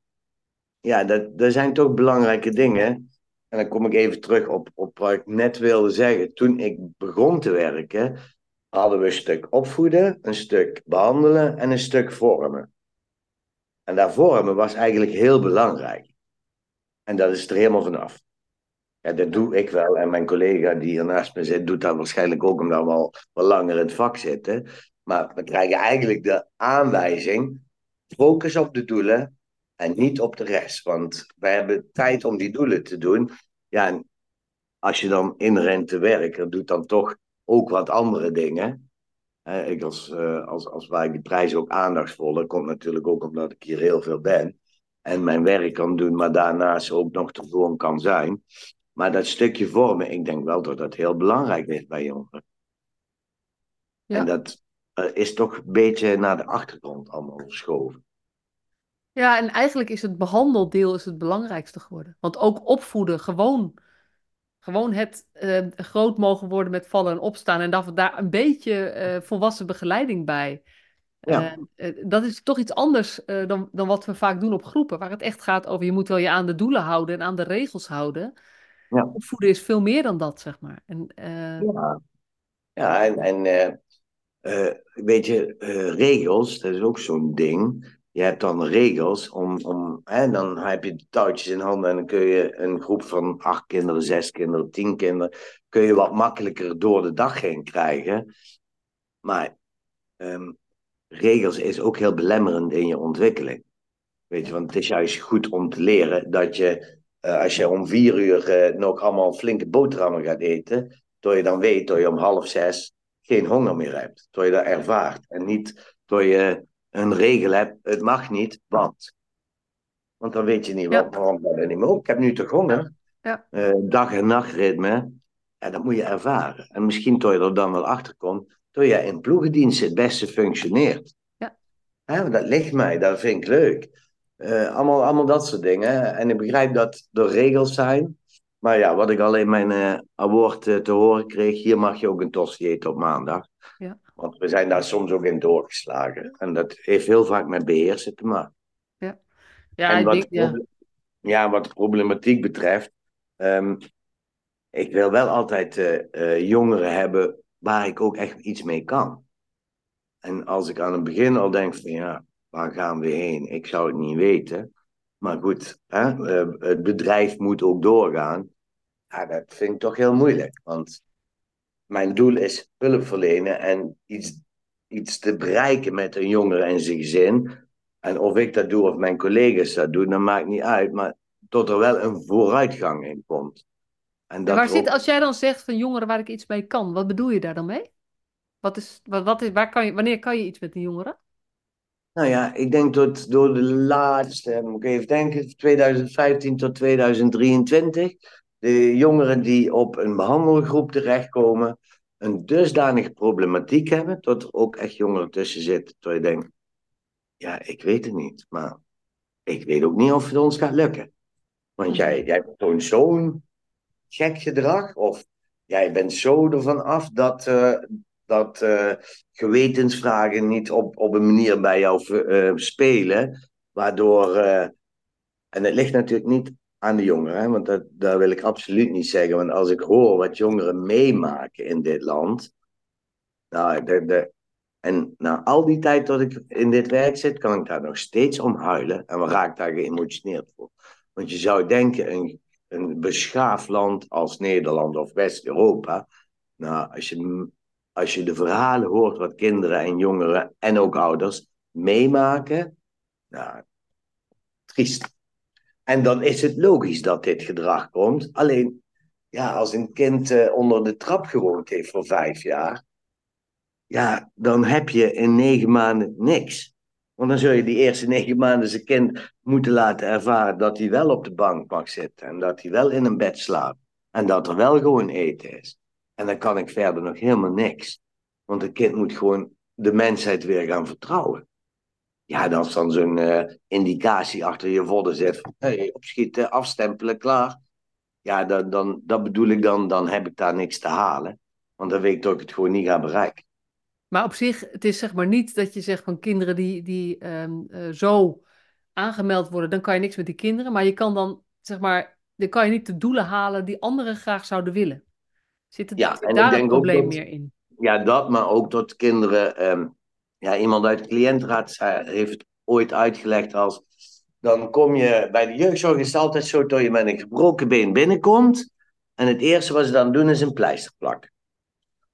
Ja, dat, dat zijn toch belangrijke dingen en dan kom ik even terug op, op wat ik net wilde zeggen. Toen ik begon te werken, hadden we een stuk opvoeden, een stuk behandelen en een stuk vormen. En dat vormen was eigenlijk heel belangrijk. En dat is er helemaal vanaf. Ja, dat doe ik wel. En mijn collega die hier naast me zit, doet dat waarschijnlijk ook omdat we al wel langer in het vak zitten. Maar we krijgen eigenlijk de aanwijzing: focus op de doelen en niet op de rest. Want wij hebben tijd om die doelen te doen. Ja, en als je dan inrent te werken, doet dan toch ook wat andere dingen. ik als, uh, als, als waar ik die prijs ook aandachtsvol, dat komt natuurlijk ook omdat ik hier heel veel ben. En mijn werk kan doen, maar daarnaast ook nog te gewoon kan zijn. Maar dat stukje vormen, ik denk wel dat dat heel belangrijk is bij jongeren. Ja. En dat uh, is toch een beetje naar de achtergrond allemaal geschoven. Ja, en eigenlijk is het behandeldeel is het belangrijkste geworden. Want ook opvoeden, gewoon, gewoon het uh, groot mogen worden met vallen en opstaan. En dat daar een beetje uh, volwassen begeleiding bij. Ja. Uh, dat is toch iets anders dan, dan wat we vaak doen op groepen. Waar het echt gaat over je moet wel je aan de doelen houden en aan de regels houden. Ja. Opvoeden is veel meer dan dat, zeg maar. En, ja. ja, en, en weet je, regels, dat is ook zo'n ding je hebt dan regels om, om hè, dan heb je de touwtjes in handen en dan kun je een groep van acht kinderen, zes kinderen, tien kinderen, kun je wat makkelijker door de dag heen krijgen. Maar um, regels is ook heel belemmerend in je ontwikkeling. Weet je, want het is juist goed om te leren dat je, uh, als je om vier uur uh, nog allemaal flinke boterhammen gaat eten, dat je dan weet dat je om half zes geen honger meer hebt. Dat je dat ervaart. En niet dat je een regel hebt, het mag niet, want. Want dan weet je niet ja. waarom dat niet meer. Ik heb nu toch honger. Ja. Uh, dag- en nachtritme. En dat moet je ervaren. En misschien tot je er dan wel achter komt, dat je in ploegendienst het beste functioneert. Ja. Hè, dat ligt mij, dat vind ik leuk. Uh, allemaal, allemaal dat soort dingen. En ik begrijp dat er regels zijn. Maar ja, wat ik al in mijn uh, award te horen kreeg, hier mag je ook een tosti eten op maandag. Ja. Want we zijn daar soms ook in doorgeslagen. En dat heeft heel vaak met beheersen te maken. Ja, ja, en wat, ja. ja. wat de problematiek betreft, um, ik wil wel altijd uh, uh, jongeren hebben waar ik ook echt iets mee kan. En als ik aan het begin al denk van ja, waar gaan we heen? Ik zou het niet weten. Maar goed, hè, uh, het bedrijf moet ook doorgaan. Ja, dat vind ik toch heel moeilijk. Want mijn doel is hulp verlenen en iets, iets te bereiken met een jongere en zijn gezin. En of ik dat doe of mijn collega's dat doen, dat maakt niet uit. Maar tot er wel een vooruitgang in komt. En dat waar zit, als jij dan zegt van jongeren waar ik iets mee kan, wat bedoel je daar dan mee? Wat is, wat, wat is, waar kan je, wanneer kan je iets met een jongeren? Nou ja, ik denk dat door de laatste, moet ik even denken, 2015 tot 2023, de jongeren die op een behandelgroep terechtkomen, een dusdanige problematiek hebben, dat er ook echt jongeren tussen zitten. Dat je denkt, ja, ik weet het niet, maar ik weet ook niet of het ons gaat lukken. Want jij, jij toont zo'n gek gedrag, of jij bent zo ervan af dat, uh, dat uh, gewetensvragen niet op, op een manier bij jou uh, spelen, waardoor, en het ligt natuurlijk niet aan de jongeren, hè? want dat, dat wil ik absoluut niet zeggen. Want als ik hoor wat jongeren meemaken in dit land, nou, de, de, en na al die tijd dat ik in dit werk zit, kan ik daar nog steeds om huilen. En we raak daar geëmotioneerd voor. Want je zou denken, een, een beschaafd land als Nederland of West-Europa, nou, als je, als je de verhalen hoort wat kinderen en jongeren en ook ouders meemaken, nou, triest. En dan is het logisch dat dit gedrag komt. Alleen, ja, als een kind uh, onder de trap gewoond heeft voor vijf jaar, ja, dan heb je in negen maanden niks. Want dan zul je die eerste negen maanden zijn kind moeten laten ervaren dat hij wel op de bank mag zitten en dat hij wel in een bed slaapt en dat er wel gewoon eten is. En dan kan ik verder nog helemaal niks. Want het kind moet gewoon de mensheid weer gaan vertrouwen. Ja, dat is dan zo'n uh, indicatie achter je vodden zit van hey, opschieten, afstempelen, klaar. Ja, dan, dan, dat bedoel ik dan, dan heb ik daar niks te halen. Want dan weet ik dat ik het gewoon niet ga bereiken. Maar op zich, het is zeg maar niet dat je zegt van kinderen die, die um, uh, zo aangemeld worden, dan kan je niks met die kinderen. Maar je kan dan, zeg maar, dan kan je niet de doelen halen die anderen graag zouden willen. Zit het ja, daar een probleem meer in? Ja, dat, maar ook dat kinderen um, ja, iemand uit de cliëntenraad heeft het ooit uitgelegd als. Dan kom je bij de jeugdzorg is het altijd zo dat je met een gebroken been binnenkomt. En het eerste wat ze dan doen is een pleister plakken.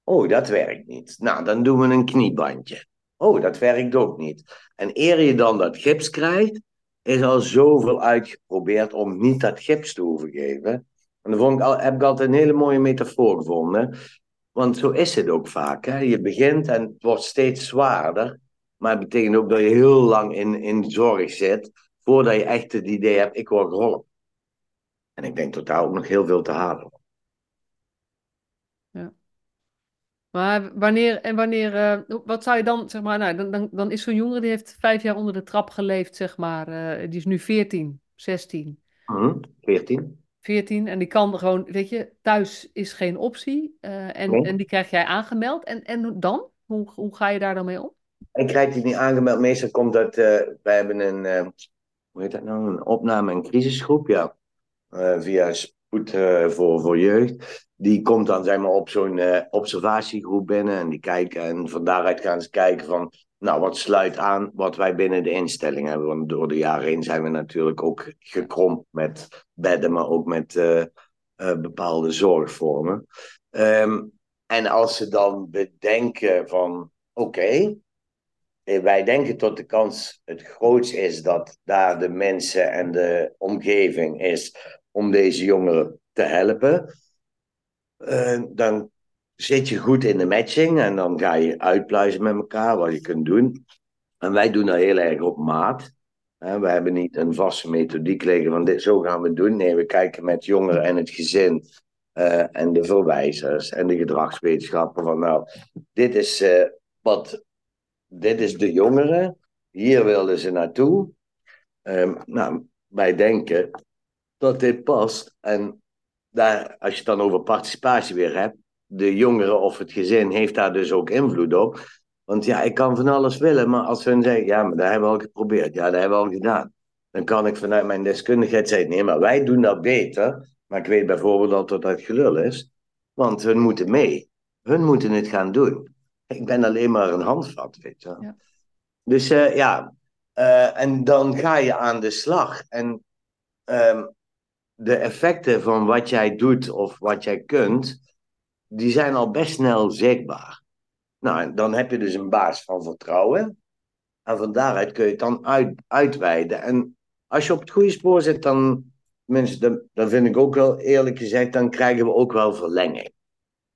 Oh, dat werkt niet. Nou, dan doen we een kniebandje. Oh, dat werkt ook niet. En eer je dan dat gips krijgt, is al zoveel uitgeprobeerd om niet dat gips te hoeven geven. En dan vond ik al, heb ik altijd een hele mooie metafoor gevonden. Want zo is het ook vaak. Hè? Je begint en het wordt steeds zwaarder. Maar het betekent ook dat je heel lang in, in zorg zit. Voordat je echt het idee hebt, ik word geholpen. En ik denk dat daar ook nog heel veel te halen Ja. Maar wanneer, en wanneer, uh, wat zou je dan, zeg maar, nou, dan, dan, dan is zo'n jongen die heeft vijf jaar onder de trap geleefd, zeg maar. Uh, die is nu 14, 16. Mm, 14. 14 en die kan gewoon, weet je, thuis is geen optie. Uh, en, en die krijg jij aangemeld. En, en dan? Hoe, hoe ga je daar dan mee om? Ik krijg die niet aangemeld. Meestal komt dat, uh, wij hebben een, uh, hoe heet dat nou, een opname- en crisisgroep, ja. via Spoed voor, voor Jeugd. Die komt dan, zeg maar, op zo'n observatiegroep binnen. En die kijken, en van daaruit gaan ze kijken van, nou, wat sluit aan wat wij binnen de instelling hebben. Want door de jaren heen zijn we natuurlijk ook gekromd met bedden, maar ook met uh, uh, bepaalde zorgvormen. Um, en als ze dan bedenken van, oké, eh, wij denken tot de kans het grootst is dat daar de mensen en de omgeving is om deze jongeren te helpen. Dan zit je goed in de matching en dan ga je uitpluizen met elkaar wat je kunt doen. En wij doen dat heel erg op maat. We hebben niet een vaste methodiek liggen van dit, zo gaan we het doen. Nee, we kijken met jongeren en het gezin uh, en de verwijzers en de gedragswetenschappen van nou, dit is, uh, wat, dit is de jongeren, hier wilden ze naartoe. Um, nou, wij denken dat dit past en daar, als je het dan over participatie weer hebt, de jongeren of het gezin heeft daar dus ook invloed op. Want ja, ik kan van alles willen, maar als hun zeggen, ja, maar dat hebben we al geprobeerd, ja, dat hebben we al gedaan. Dan kan ik vanuit mijn deskundigheid zeggen, nee, maar wij doen dat beter. Maar ik weet bijvoorbeeld dat dat gelul is, want hun moeten mee. Hun moeten het gaan doen. Ik ben alleen maar een handvat, weet je. Ja. Dus uh, ja, uh, en dan ga je aan de slag. En um, de effecten van wat jij doet of wat jij kunt, die zijn al best snel zichtbaar. Nou, dan heb je dus een baas van vertrouwen. En van daaruit kun je het dan uit, uitweiden. En als je op het goede spoor zit, dan, mensen, dan, vind ik ook wel eerlijk gezegd, dan krijgen we ook wel verlenging.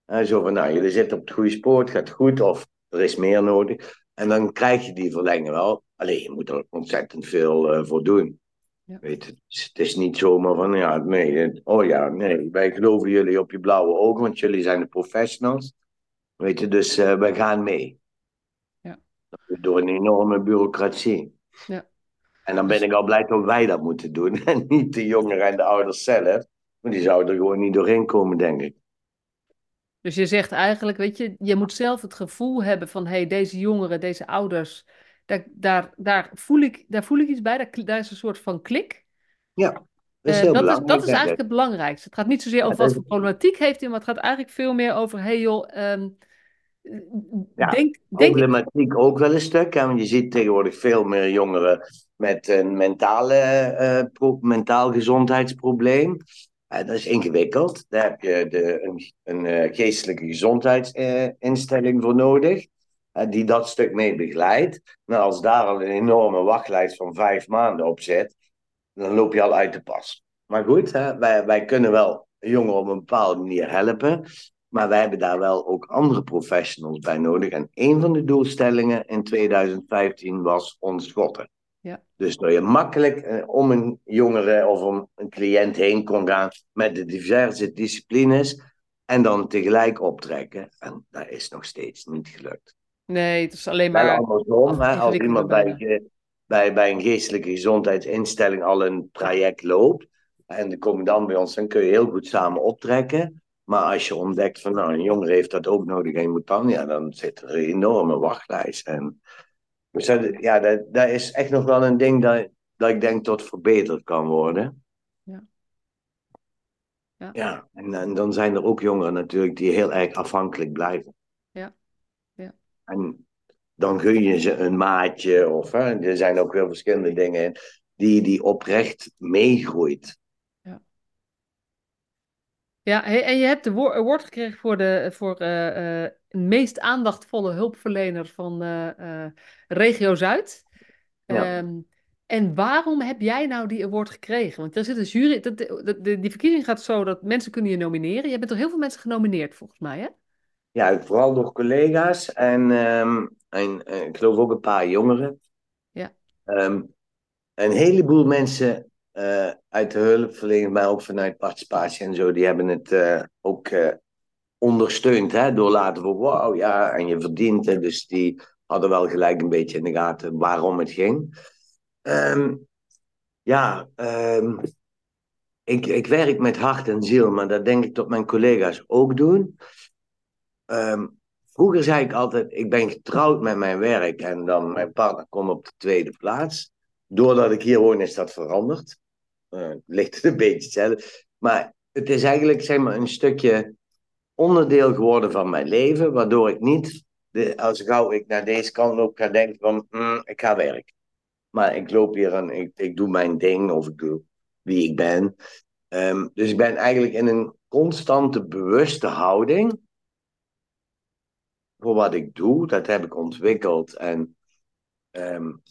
En zo van, nou, jullie zitten op het goede spoor, het gaat goed, of er is meer nodig. En dan krijg je die verlenging wel. Alleen je moet er ontzettend veel uh, voor doen. Ja. Weet het, het is niet zomaar van, ja, nee, oh ja, nee, wij geloven jullie op je blauwe ogen, want jullie zijn de professionals. Weet je, dus uh, wij gaan mee. Ja. Door een enorme bureaucratie. Ja. En dan ben ik al blij dat wij dat moeten doen. En niet de jongeren en de ouders zelf. Maar die zouden er gewoon niet doorheen komen, denk ik. Dus je zegt eigenlijk, weet je, je moet zelf het gevoel hebben van, hé, hey, deze jongeren, deze ouders, daar, daar, daar, voel ik, daar voel ik iets bij, daar, daar is een soort van klik. Ja, dat is, uh, dat is, dat is eigenlijk het belangrijkste. Het gaat niet zozeer over wat voor problematiek heeft hij, maar het gaat eigenlijk veel meer over, hey joh, um, ja, denk, denk problematiek ook wel een stuk. Hè? Want je ziet tegenwoordig veel meer jongeren met een mentale, uh, mentaal gezondheidsprobleem. Uh, dat is ingewikkeld. Daar heb je de, een, een uh, geestelijke gezondheidsinstelling voor nodig. Die dat stuk mee begeleidt. Nou, als daar al een enorme wachtlijst van vijf maanden op zit, dan loop je al uit de pas. Maar goed, hè, wij, wij kunnen wel jongeren op een bepaalde manier helpen. Maar wij hebben daar wel ook andere professionals bij nodig. En een van de doelstellingen in 2015 was ontschotten. Ja. Dus dat je makkelijk eh, om een jongere of om een cliënt heen kon gaan met de diverse disciplines en dan tegelijk optrekken. En dat is nog steeds niet gelukt. Nee, het is alleen maar. andersom, hè, als iemand bij, bij, bij een geestelijke gezondheidsinstelling al een traject loopt en de kom dan bij ons, dan kun je heel goed samen optrekken. Maar als je ontdekt van nou, een jongere heeft dat ook nodig en je moet dan, ja, dan zit er een enorme wachtlijst. En, dus dat, ja, dat, dat is echt nog wel een ding dat, dat ik denk dat verbeterd kan worden. Ja. Ja, ja en, en dan zijn er ook jongeren natuurlijk die heel erg afhankelijk blijven. Ja. ja. En dan gun je ze een maatje of hè, er zijn ook heel verschillende dingen die, die oprecht meegroeit. Ja, en je hebt de award gekregen voor de voor, uh, uh, meest aandachtvolle hulpverlener van uh, Regio Zuid. Ja. Um, en waarom heb jij nou die award gekregen? Want er zit een jury. Dat, die verkiezing gaat zo dat mensen kunnen je nomineren. Je bent toch heel veel mensen genomineerd, volgens mij, hè? Ja, vooral door collega's en, um, en ik geloof ook een paar jongeren. Ja. Um, een heleboel mensen uh, uit de hulpverlening, maar ook vanuit participatie en zo, die hebben het uh, ook ondersteund. Hè, door laten voor wauw, ja, en je verdient het. Dus die hadden wel gelijk een beetje in de gaten waarom het ging. Um, ja, ik, ik werk met hart en ziel, maar dat denk ik dat mijn collega's ook doen. Um, vroeger zei ik altijd, ik ben getrouwd met mijn werk en dan mijn partner komt op de tweede plaats. Doordat ik hier woon is dat veranderd uh, ligt het een beetje hetzelfde. Maar het is eigenlijk zeg maar, een stukje onderdeel geworden van mijn leven, waardoor ik niet, de, als gauw ik naar deze kant loop, ga denken van, mm, ik ga werken. Maar ik loop hier en ik, ik doe mijn ding, of ik doe wie ik ben. Um, dus ik ben eigenlijk in een constante bewuste houding voor wat ik doe. Dat heb ik ontwikkeld en um,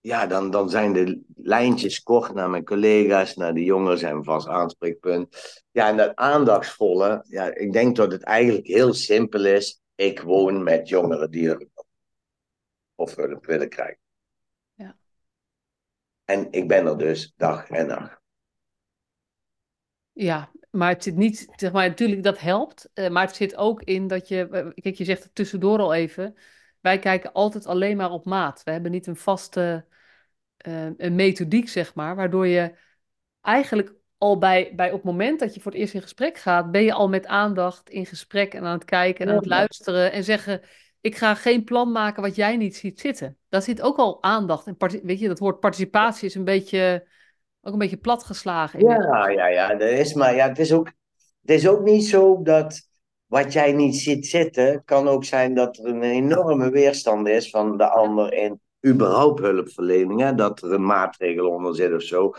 ja, dan, dan zijn de lijntjes kort naar mijn collega's, naar de jongens en vast aanspreekpunt. Ja, en dat aandachtsvolle, ja, ik denk dat het eigenlijk heel simpel is. Ik woon met jongeren die hulp of hulp willen krijgen. Ja. En ik ben er dus dag en nacht. Ja, maar het zit niet, zeg maar, natuurlijk dat helpt. Uh, maar het zit ook in dat je, eh, kijk, je zegt het tussendoor al even. Wij kijken altijd alleen maar op maat. We hebben niet een vaste uh, een methodiek, zeg maar, waardoor je eigenlijk al bij, bij op het moment dat je voor het eerst in gesprek gaat, ben je al met aandacht in gesprek en aan het kijken en aan het luisteren en zeggen: Ik ga geen plan maken wat jij niet ziet zitten. Daar zit ook al aandacht. En weet je, dat woord participatie is een beetje, ook een beetje platgeslagen. Ja, ja, ja, dat is maar. Ja, het, is ook, het is ook niet zo dat wat jij niet ziet zitten, kan ook zijn dat er een enorme weerstand is van de ander in überhaupt hulpverlening. Dat er een maatregel onder zit of zo.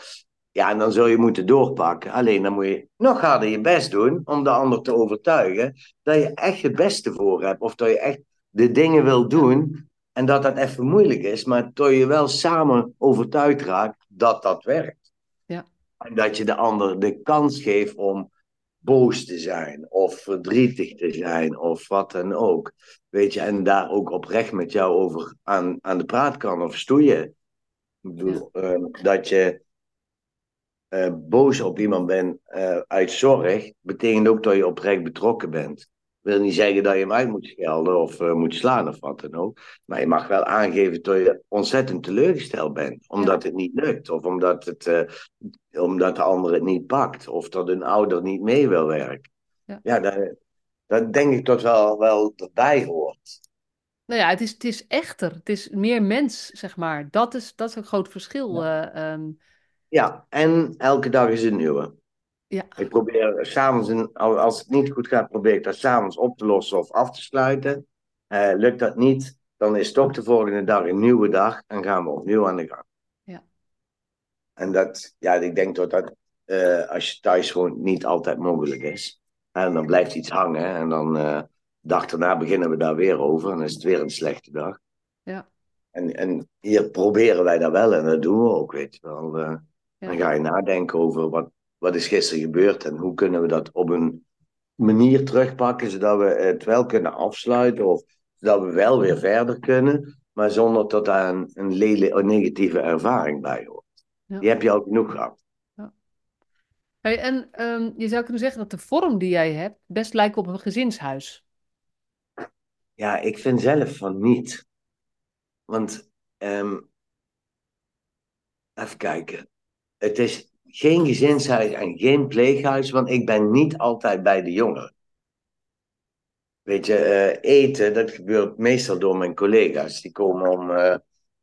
Ja, en dan zul je moeten doorpakken. Alleen dan moet je nog harder je best doen om de ander te overtuigen dat je echt het beste voor hebt. Of dat je echt de dingen wil doen en dat dat even moeilijk is, maar dat je wel samen overtuigd raakt dat dat werkt. En dat je de ander de kans geeft om boos te zijn of verdrietig te zijn of wat dan ook. Weet je, en daar ook oprecht met jou over aan, aan de praat kan of stoeien. Ik bedoel, ehm, dat je uh, boos op iemand bent uh, uit zorg, betekent ook dat je oprecht betrokken bent. Wil niet zeggen dat je hem uit moet schelden of uh, moet slaan of wat dan ook. Maar je mag wel aangeven dat je ontzettend teleurgesteld bent. Omdat het niet lukt. Of omdat, het, omdat de ander het niet pakt. Of dat een ouder niet mee wil werken. Ja, ja dat, dat denk ik dat wel, wel erbij hoort. Nou ja, het is, het is echter. Het is meer mens, zeg maar. Dat is, dat is een groot verschil. Ja. Um, ja, en elke dag is een nieuwe. Ja. Ik probeer s'avonds, als het niet goed gaat, probeer ik dat s'avonds op te lossen of af te sluiten. Uh, lukt dat niet, dan is toch de volgende dag een nieuwe dag en gaan we opnieuw aan de gang. Ja. En dat, ja, ik denk dat dat uh, als je thuis gewoon niet altijd mogelijk is. En dan blijft iets hangen en dan uh, dag daarna beginnen we daar weer over en dan is het weer een slechte dag. Ja. En, en hier proberen wij dat wel en dat doen we ook, weet je wel. Dan ga je nadenken over wat, wat is gisteren gebeurd en hoe kunnen we dat op een manier terugpakken zodat we het wel kunnen afsluiten of zodat we wel weer verder kunnen, maar zonder dat daar een, een, lele, een negatieve ervaring bij hoort. Ja. Die heb je al genoeg gehad. Ja. Hey, en um, je zou kunnen zeggen dat de vorm die jij hebt best lijkt op een gezinshuis. Ja, ik vind zelf van niet. Want, um, even kijken het is geen gezinshuis en geen pleeghuis, want ik ben niet altijd bij de jongeren. Weet je, uh, eten, dat gebeurt meestal door mijn collega's. Die komen om uh,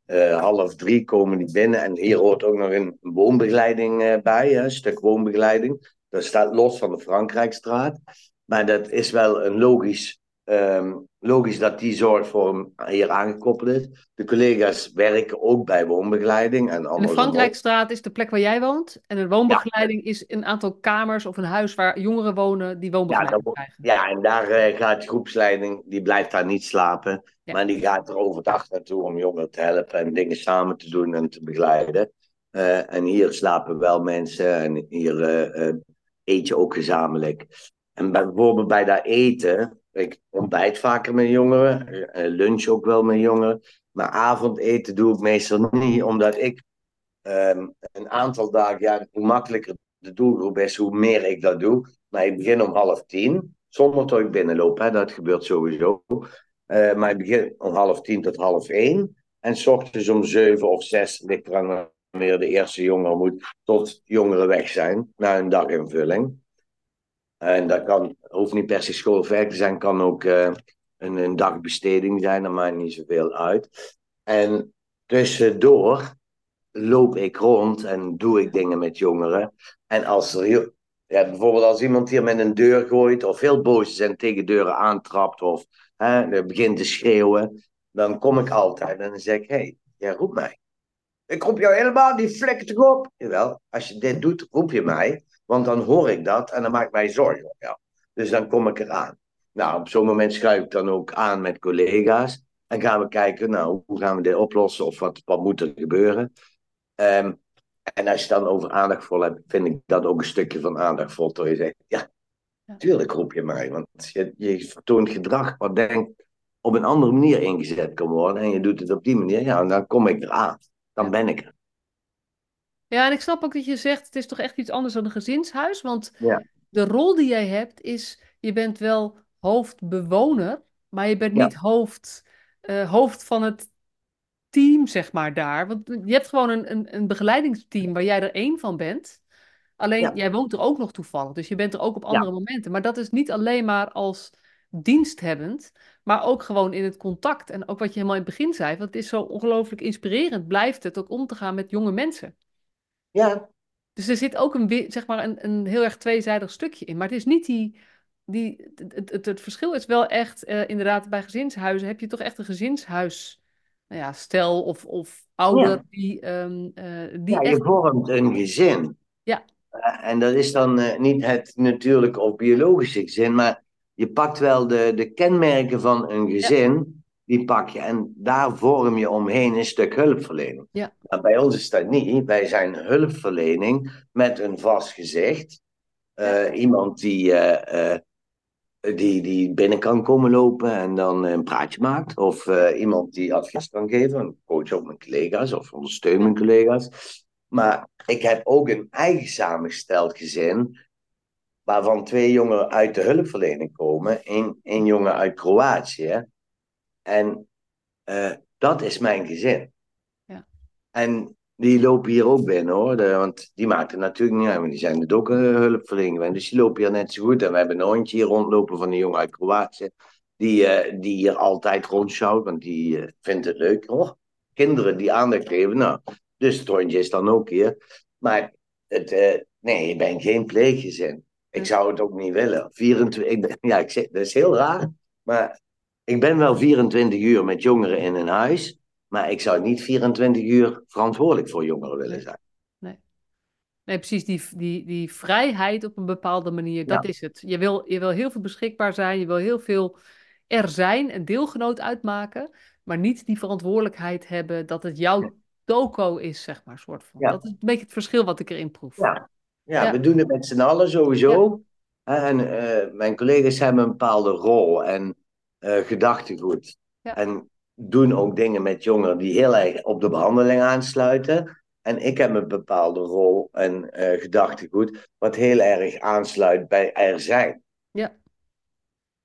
uh, half drie komen die binnen. En hier hoort ook nog een woonbegeleiding bij, een stuk woonbegeleiding. Dat staat los van de Frankrijkstraat. Maar dat is wel een logisch Um, logisch dat die zorg voor hem hier aangekoppeld is. De collega's werken ook bij woonbegeleiding. En, de Frankrijkstraat is de plek waar jij woont. En de woonbegeleiding is een aantal kamers of een huis waar jongeren wonen die woonbegeleiding ja, krijgen. Ja, en daar uh, gaat groepsleiding, die blijft daar niet slapen. Maar die gaat er overdag naartoe om jongeren te helpen en dingen samen te doen en te begeleiden. Uh, en hier slapen wel mensen en hier uh, eet je ook gezamenlijk. En bijvoorbeeld bij dat eten ik ontbijt vaker met jongeren, eh, lunch ook wel met jongeren. Maar avondeten doe ik meestal niet, omdat ik um, een aantal dagen, ja, hoe makkelijker de doelgroep is, hoe meer ik dat doe. Maar ik begin om half tien, zonder dat ik binnenloop, hè, dat gebeurt sowieso. Uh, maar ik begin om half tien tot half één. En s ochtends om zeven of zes ligt er aan wanneer de eerste jongeren moet, tot jongeren weg zijn, na een daginvulling. En dat kan, hoeft niet per se schoolwerk te zijn, kan ook uh, een, een dagbesteding zijn, dat maakt niet zoveel uit. En tussendoor loop ik rond en doe ik dingen met jongeren. En als er ja, bijvoorbeeld als iemand hier met een deur gooit, of heel boos is en tegen deuren aantrapt, of hè, begint te schreeuwen, dan kom ik altijd en dan zeg ik: Hé, hey, jij roept mij. Ik roep jou helemaal die flikker toch op. Jawel, als je dit doet, roep je mij. Want dan hoor ik dat en dan maak ik mij zorgen jou. Dus dan kom ik eraan. Nou, op zo'n moment schuif ik dan ook aan met collega's. En gaan we kijken, nou, hoe gaan we dit oplossen? Of wat, wat moet er gebeuren? Um, en als je dan over aandachtvol hebt, vind ik dat ook een stukje van aandachtvol. Dat je zegt, ja, tuurlijk roep je mij. Want je, je vertoont gedrag wat denk op een andere manier ingezet kan worden. En je doet het op die manier, ja, dan kom ik eraan. Dan ben ik er. Ja, en ik snap ook dat je zegt, het is toch echt iets anders dan een gezinshuis. Want ja. De rol die jij hebt is, je bent wel hoofdbewoner, maar je bent niet hoofd, uh, hoofd van het team, zeg maar, daar. Want je hebt gewoon een, een, een begeleidingsteam waar jij er één van bent. Alleen Ja. jij woont er ook nog toevallig, dus je bent er ook op andere momenten. Maar dat is niet alleen maar als diensthebbend, maar ook gewoon in het contact. En ook wat je helemaal in het begin zei, want het is zo ongelooflijk inspirerend, blijft het ook om te gaan met jonge mensen. Ja, Dus er zit ook een, zeg maar een, een heel erg tweezijdig stukje in. Maar het is niet die. die het, het, het verschil is wel echt, eh, inderdaad, bij gezinshuizen heb je toch echt een gezinshuis. Nou ja, stel of, of ouder Ja. die, ehm, eh, die ja, je echt. vormt een gezin. Ja. Eh, en dat is dan niet het natuurlijke of biologische gezin, maar je pakt wel de, de kenmerken van een gezin, die pak je en daar vorm je omheen een stuk hulpverlening. Ja. Maar bij ons is dat niet. Wij zijn hulpverlening met een vast gezicht. Eh, Iemand die, eh, eh, die, die binnen kan komen lopen en dan een praatje maakt. Of iemand die advies kan geven. Een coach op mijn collega's of ondersteun mijn collega's. Maar ik heb ook een eigen samengesteld gezin. Waarvan twee jongen uit de hulpverlening komen. Eén één jongen uit Kroatië. En eh, dat is mijn gezin. Ja. En die lopen hier ook binnen hoor. De- want die maken natuurlijk niet uit. Maar die zijn het ook een hulpverlening. gewend. Dus die lopen hier net zo goed. En we hebben een hondje hier rondlopen van een jongen uit Kroatië. Die, eh, die hier altijd rondschouwt. Want die eh, vindt het leuk. Oh, kinderen die aandacht geven. Nou, dus het hondje is dan ook hier. Maar het, eh, nee, je bent geen pleeggezin. Ik zou het ook niet willen. 24, ik ben- ja, ik zeg, dat is heel raar. Maar ik ben wel 24 uur met jongeren in een huis. Maar ik zou niet 24 uur verantwoordelijk voor jongeren willen zijn. Nee, precies, die, die, die vrijheid op een bepaalde manier, dat Ja. is het. Je wil, je wil heel veel beschikbaar zijn, je wil heel veel er zijn, en deelgenoot uitmaken, maar niet die verantwoordelijkheid hebben dat het jouw toko is, zeg maar, soort van. Ja. Dat is een beetje het verschil wat ik erin proef. Ja. Ja, Ja. we doen het met z'n allen sowieso. En eh, mijn collega's hebben een bepaalde rol en gedachtegoed. Ja. En doen ook dingen met jongeren die heel erg op de behandeling aansluiten. En ik heb een bepaalde rol en eh, gedachtegoed, wat heel erg aansluit bij er zijn.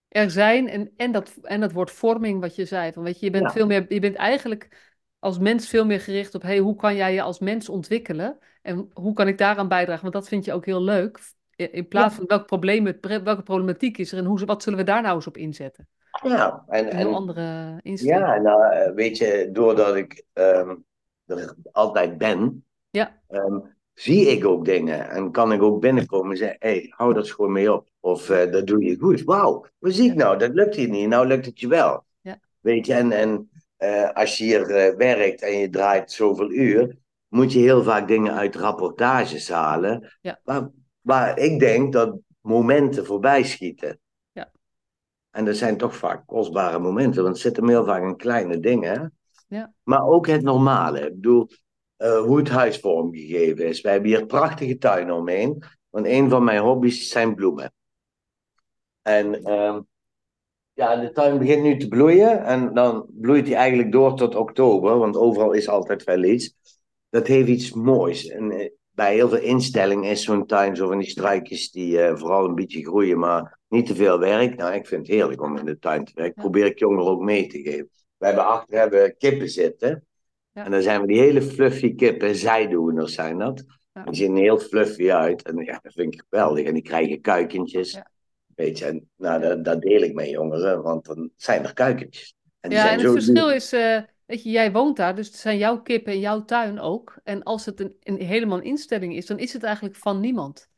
er zijn en, en, dat, en dat woord vorming wat je zei. Van, weet je, je, bent Ja. veel meer, je bent eigenlijk als mens veel meer gericht op hey, hoe kan jij je als mens ontwikkelen en hoe kan ik daaraan bijdragen? Want dat vind je ook heel leuk. In plaats van welk probleem welke problematiek is er en hoe, wat zullen we daar nou eens op inzetten? Ja, en, Een en andere insteek. Ja, nou, weet je, doordat ik ehm, er altijd ben, Ja. ehm, zie ik ook dingen. En kan ik ook binnenkomen en zeggen, hé, hey, hou dat gewoon mee op. Of eh, dat doe je goed. Wauw, wat zie ik nou? Dat lukt hier niet. Nou lukt het je wel. Ja. Weet je, en, en eh, als je hier werkt en je draait zoveel uur, moet je heel vaak dingen uit rapportages halen. Ja. Waar, waar ik denk dat momenten voorbij schieten. En dat zijn toch vaak kostbare momenten, want het zit hem heel vaak in kleine dingen. Ja. Maar ook het normale. Ik bedoel, eh, hoe het huis vormgegeven is. We hebben hier prachtige tuinen omheen. Want een van mijn hobby's zijn bloemen. En ehm, ja, de tuin begint nu te bloeien. En dan bloeit die eigenlijk door tot oktober. Want overal is altijd wel iets. Dat heeft iets moois. En eh, bij heel veel instellingen is zo'n tuin zo van die struikjes die eh, vooral een beetje groeien, maar niet te veel werk. Nou, ik vind het heerlijk om in de tuin te werken. Ja. Probeer ik jongeren ook mee te geven. We hebben achter hebben kippen zitten. Ja. En dan zijn we die hele fluffy kippen, zijdoeners zijn dat. Ja. Die zien er heel fluffy uit. En ja, dat vind ik geweldig. En die krijgen kuikentjes. Weet je, en nou, dat, dat deel ik met jongeren, want dan zijn er kuikentjes. En Ja, en het zo verschil duur. is, eh, weet je, jij woont daar, dus het zijn jouw kippen in jouw tuin ook. En als het een, een helemaal een instelling is, dan is het eigenlijk van niemand.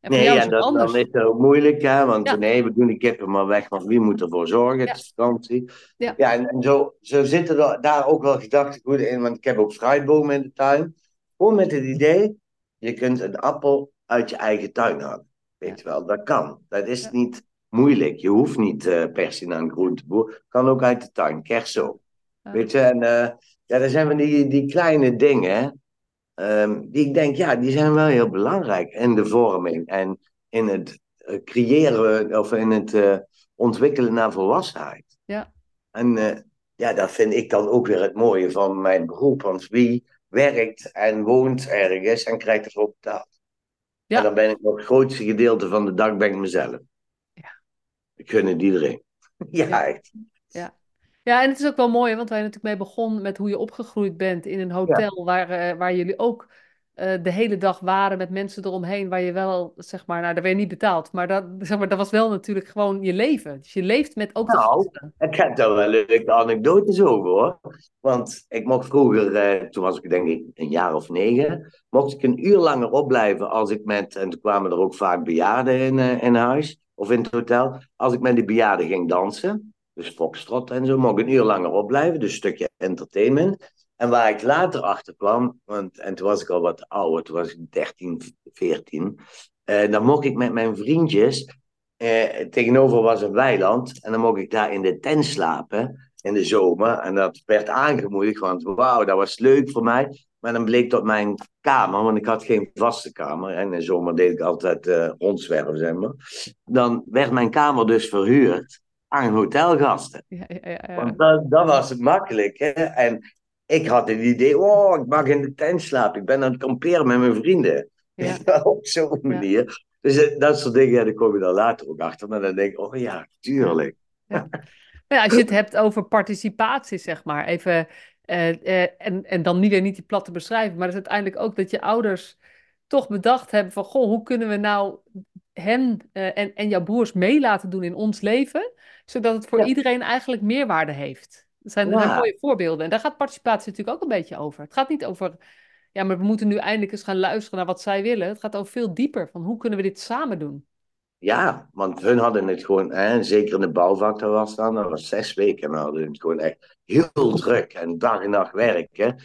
En Nee, het dat, anders. dan is het ook moeilijk, hè? want Ja. nee, we doen die kippen maar weg, want wie moet ervoor zorgen? Ja. Het is vakantie. Ja. en, en zo, zo zitten er daar ook wel gedachtegoeden in, want ik heb ook fruitbomen in de tuin. Gewoon met het idee, je kunt een appel uit je eigen tuin halen. Weet je wel, dat kan. Dat is Ja. niet moeilijk. Je hoeft niet eh per se naar een groenteboer. Kan ook uit de tuin, kerso. Ja. Weet je, en eh, ja, dat zijn van die, die kleine dingen, ehm, die ik denk, ja, die zijn wel heel belangrijk in de vorming en in het eh, creëren of in het eh, ontwikkelen naar volwassenheid. Ja. En eh, ja, dat vind ik dan ook weer het mooie van mijn beroep, want wie werkt en woont ergens en krijgt ervoor betaald. Ja. En dan ben ik nog het grootste gedeelte van de dag ben ik mezelf. Ja. Ik gun het iedereen. ja, Ja. echt. Ja, en het is ook wel mooi, hè, want wij natuurlijk mee begonnen met hoe je opgegroeid bent in een hotel waar, eh, waar jullie ook eh, de hele dag waren met mensen eromheen waar je wel, zeg maar, nou, daar werd je niet betaald. Maar dat, zeg maar dat was wel natuurlijk gewoon je leven. Dus je leeft met ook nou, de ik heb daar wel leuke anekdotes over hoor. Want ik mocht vroeger, eh, toen was ik denk ik een jaar of negen, mocht ik een uur langer opblijven als ik met, en toen kwamen er ook vaak bejaarden in, in huis of in het hotel, als ik met die bejaarden ging dansen. Dus Foxtrot en zo, mocht ik een uur langer opblijven, dus een stukje entertainment. En waar ik later achter kwam, want, en toen was ik al wat ouder, toen was ik 13, 14. Uh, dan mocht ik met mijn vriendjes, uh, tegenover was een weiland, en dan mocht ik daar in de tent slapen in de zomer. En dat werd aangemoedigd, want wauw, dat was leuk voor mij. Maar dan bleek dat mijn kamer, want ik had geen vaste kamer. En in de zomer deed ik altijd uh, rondzwerven, zeg maar. Dan werd mijn kamer dus verhuurd aan hotelgasten. Ja, ja, ja, Want dat, dat was het makkelijk. Hè? En ik had het idee, oh, ik mag in de tent slapen. Ik ben aan het kamperen met mijn vrienden. Ja. Op zo'n manier. Dus eh, dat soort dingen, ja, daar kom je dan later ook achter. Maar dan denk ik, oh ja, tuurlijk. Ja. ja. als je het hebt over participatie, zeg maar. Even, uh, uh, en, en dan niet weer niet die platte beschrijven. Maar het is uiteindelijk ook dat je ouders toch bedacht hebben van... Goh, hoe kunnen we nou hen en, en jouw broers mee laten doen in ons leven... zodat het voor iedereen eigenlijk meerwaarde heeft. Dat zijn, ja. mooie voorbeelden. En daar gaat participatie natuurlijk ook een beetje over. Het gaat niet over, ja, maar we moeten nu eindelijk eens gaan luisteren naar wat zij willen. Het gaat over veel dieper, van hoe kunnen we dit samen doen? Ja, want hun hadden het gewoon, hè, zeker in de bouwvak, dat was dan, dat was zes weken, en hadden het gewoon echt heel druk en dag en nacht werken.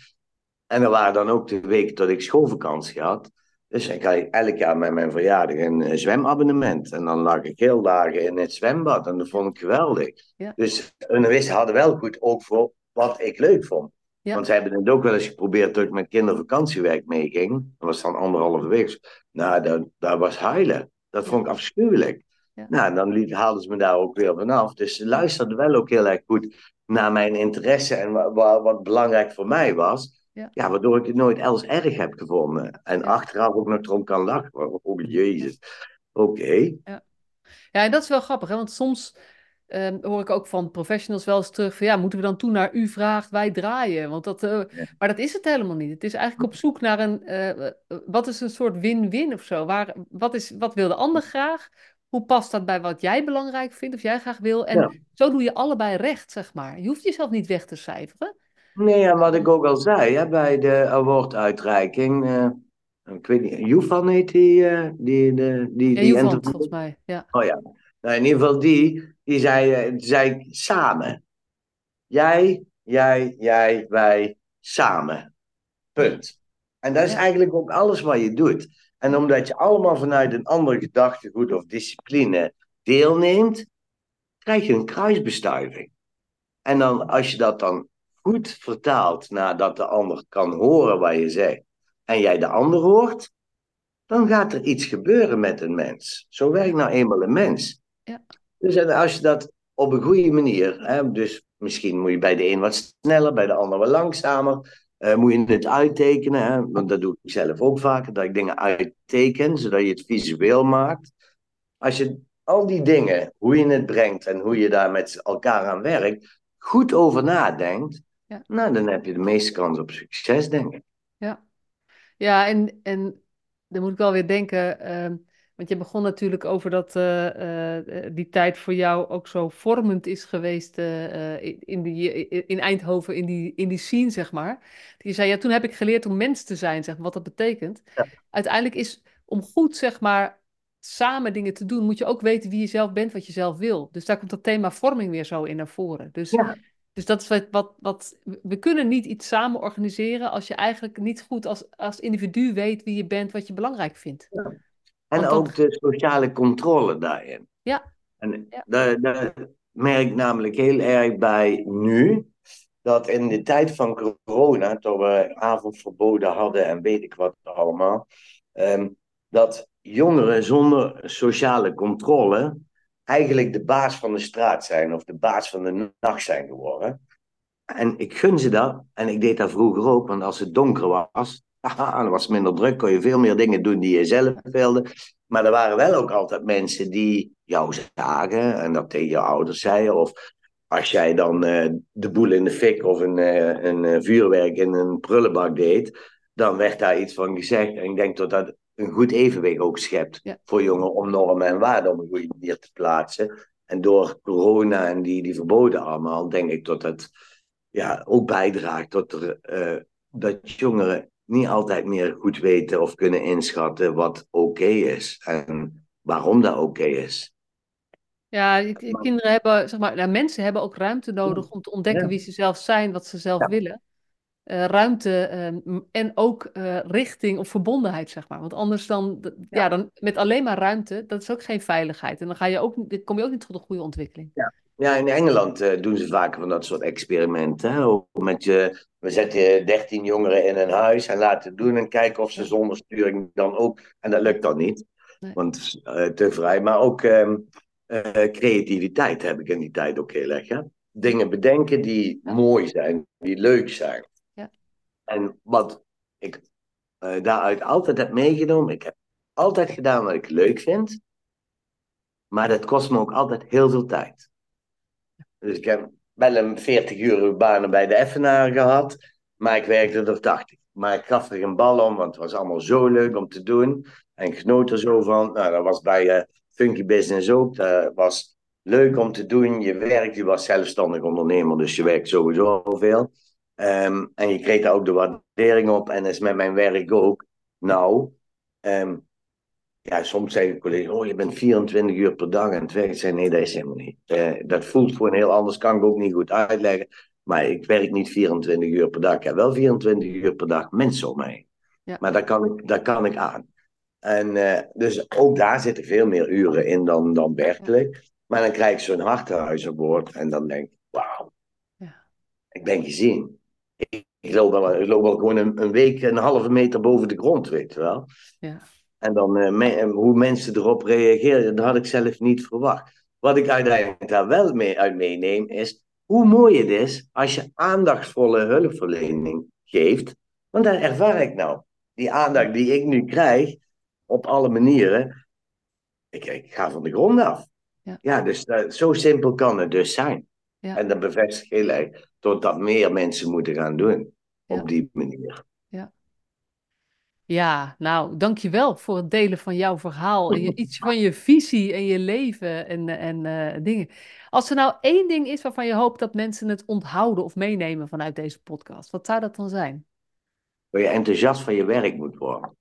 En er waren dan ook de weken dat ik schoolvakantie had. Dus ik had elk jaar met mijn verjaardag een zwemabonnement. En dan lag ik heel dagen in het zwembad. En dat vond ik geweldig. Ja. Dus hun hadden wel goed ook voor wat ik leuk vond. Want ze hebben het ook wel eens geprobeerd toen ik met kindervakantiewerk meeging. Dat was dan anderhalve week. Nou, dat, dat was huilen. Dat vond ik afschuwelijk. Ja. Nou, dan haalden ze me daar ook weer vanaf. Dus ze luisterden wel ook heel erg goed naar mijn interesse en wat, wat belangrijk voor mij was. Ja. ja, waardoor ik het nooit els erg heb gevonden. En achteraf ook nog erom kan lachen. Oh, jezus. Oké. Ja. ja, en dat is wel grappig, hè? want soms ehm, hoor ik ook van professionals wel eens terug van ja, moeten we dan toe naar u vraagt, wij draaien? Want dat, uh, Maar dat is het helemaal niet. Het is eigenlijk op zoek naar een, uh, wat is een soort win-win of zo? Waar, wat, is, wat wil de ander graag? Hoe past dat bij wat jij belangrijk vindt of jij graag wil? En zo doe je allebei recht, zeg maar. Je hoeft jezelf niet weg te cijferen. Nee, en wat ik ook al zei hè, bij de awarduitreiking. Uh, ik weet niet, Joefan heet die. Uh, die, de, die, ja, die volgens mij. Ja. Oh ja. Nou, in ieder geval die, die zei, uh, zei samen. Jij, jij, jij, wij, samen. Punt. En dat is ja. eigenlijk ook alles wat je doet. En omdat je allemaal vanuit een ander gedachtegoed of discipline deelneemt, krijg je een kruisbestuiving. En dan, als je dat dan goed vertaalt nadat de ander kan horen wat je zegt en jij de ander hoort, dan gaat er iets gebeuren met een mens. Zo werkt nou eenmaal een mens. Ja. Dus als je dat op een goede manier, hè, dus misschien moet je bij de een wat sneller, bij de ander wat langzamer, uh, moet je het uittekenen, hè, want dat doe ik zelf ook vaker, dat ik dingen uitteken, zodat je het visueel maakt. Als je al die dingen, hoe je het brengt en hoe je daar met elkaar aan werkt, goed over nadenkt, ja. Nou, dan heb je de meeste kans op succes, denk ik. Ja, ja en, en dan moet ik wel weer denken, uh, want je begon natuurlijk over dat uh, uh, die tijd voor jou ook zo vormend is geweest in, die, in Eindhoven, in die, in die scene, zeg maar. Je zei, ja, toen heb ik geleerd om mens te zijn, zeg maar, wat dat betekent. Ja. Uiteindelijk is om goed, zeg maar, samen dingen te doen, moet je ook weten wie je zelf bent, wat je zelf wil. Dus daar komt dat thema vorming weer zo in naar voren. Dus ja. Dus dat is wat, wat, wat, we kunnen niet iets samen organiseren als je eigenlijk niet goed als, als individu weet wie je bent, wat je belangrijk vindt. En ook de sociale controle daarin. Ja. En ja. Daar, merk ik namelijk heel erg bij nu, dat in de tijd van corona, toen we avondverboden hadden en weet ik wat allemaal, ehm, dat jongeren zonder sociale controle eigenlijk de baas van de straat zijn of de baas van de nacht zijn geworden. En ik gun ze dat. En ik deed dat vroeger ook, want als het donker was, dan was het minder druk, kon je veel meer dingen doen die je zelf wilde. Maar er waren wel ook altijd mensen die jou zagen en dat tegen je ouders zeiden. Of als jij dan uh, de boel in de fik of een, uh, een uh, vuurwerk in een prullenbak deed, dan werd daar iets van gezegd. En ik denk dat dat een goed evenwicht ook schept voor jongeren om normen en waarden op een goede manier te plaatsen. En door corona en die, die verboden allemaal, denk ik dat het ja, ook bijdraagt tot er, uh, dat jongeren niet altijd meer goed weten of kunnen inschatten wat oké is en waarom dat oké is. Ja, kinderen hebben, zeg maar, nou, mensen hebben ook ruimte nodig om te ontdekken wie ze zelf zijn, wat ze zelf willen. Uh, ruimte ehm, en ook uh, richting of verbondenheid, zeg maar. Want anders dan, ja. dan met alleen maar ruimte, dat is ook geen veiligheid. En dan ga je ook, kom je ook niet tot een goede ontwikkeling. Ja, ja in Engeland uh, doen ze vaker van dat soort experimenten. Hè? Met je, we zetten 13 jongeren in een huis en laten doen en kijken of ze zonder sturing dan ook. En dat lukt dan niet, nee. want te vrij. Maar ook um, creativiteit heb ik in die tijd ook heel erg. Hè? Dingen bedenken die mooi zijn, die leuk zijn. En wat ik uh, daaruit altijd heb meegenomen, ik heb altijd gedaan wat ik leuk vind, maar dat kost me ook altijd heel veel tijd. Dus ik heb wel een 40 uur banen bij de Effenaar gehad, maar ik werkte er 80. Maar ik gaf er geen bal om, want het was allemaal zo leuk om te doen. En ik genoot er zo van. Nou, dat was bij uh, Funky Business ook. Dat was leuk om te doen. Je werkt, je was zelfstandig ondernemer, dus je werkt sowieso veel. Um, en je kreeg daar ook de waardering op. En dat is met mijn werk ook. Nou, um, ja, soms zeggen collega's, oh, je bent 24 uur per dag aan het werk. Ik zeg, nee, dat is helemaal niet. Uh, dat voelt gewoon heel anders, kan ik ook niet goed uitleggen. Maar ik werk niet 24 uur per dag. Ik heb wel 24 uur per dag mensen om mij. Ja. Maar daar kan, ik, daar kan ik aan. En uh, dus ook daar zitten veel meer uren in dan, dan werkelijk. Maar dan krijg ik zo'n hartenhuis aan boord en dan denk ik, wauw, ja. ik ben gezien ik, loop wel, ik loop wel gewoon een, een, week een halve meter boven de grond, weet je wel. Ja. En dan uh, hoe mensen erop reageren, dat had ik zelf niet verwacht. Wat ik uiteindelijk daar wel mee uit meeneem, is hoe mooi het is als je aandachtsvolle hulpverlening geeft. Want daar ervaar ik nou. Die aandacht die ik nu krijg, op alle manieren, ik, ik ga van de grond af. Ja, ja dus uh, zo simpel kan het dus zijn. Ja. En dat bevestigt heel erg dat meer mensen moeten gaan doen op die manier. Ja. Ja, nou, dankjewel voor het delen van jouw verhaal. En je, iets van je visie en je leven en, en uh, dingen. Als er nou één ding is waarvan je hoopt dat mensen het onthouden of meenemen vanuit deze podcast, wat zou dat dan zijn? Dat je enthousiast van je werk moet worden.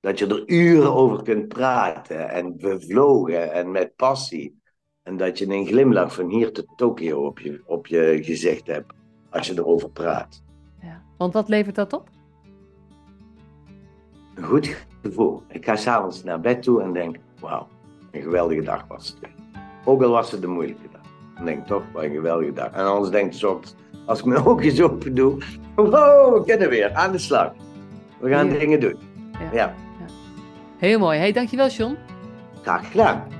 Dat je er uren over kunt praten en bevlogen en met passie. En dat je een glimlach van hier tot Tokio op je, op je gezicht hebt als je erover praat. Ja. Want wat levert dat op? Een goed gevoel. Ik ga s'avonds naar bed toe en denk, wauw, een geweldige dag was het. Ook al was het een moeilijke dag. Dan denk ik toch, wat een geweldige dag. En anders denk ik soms, als ik mijn oogjes open doe, wow, we kunnen weer aan de slag. We gaan dingen doen. Ja. ja. Heel mooi. Hey, dankjewel John. Graag gedaan.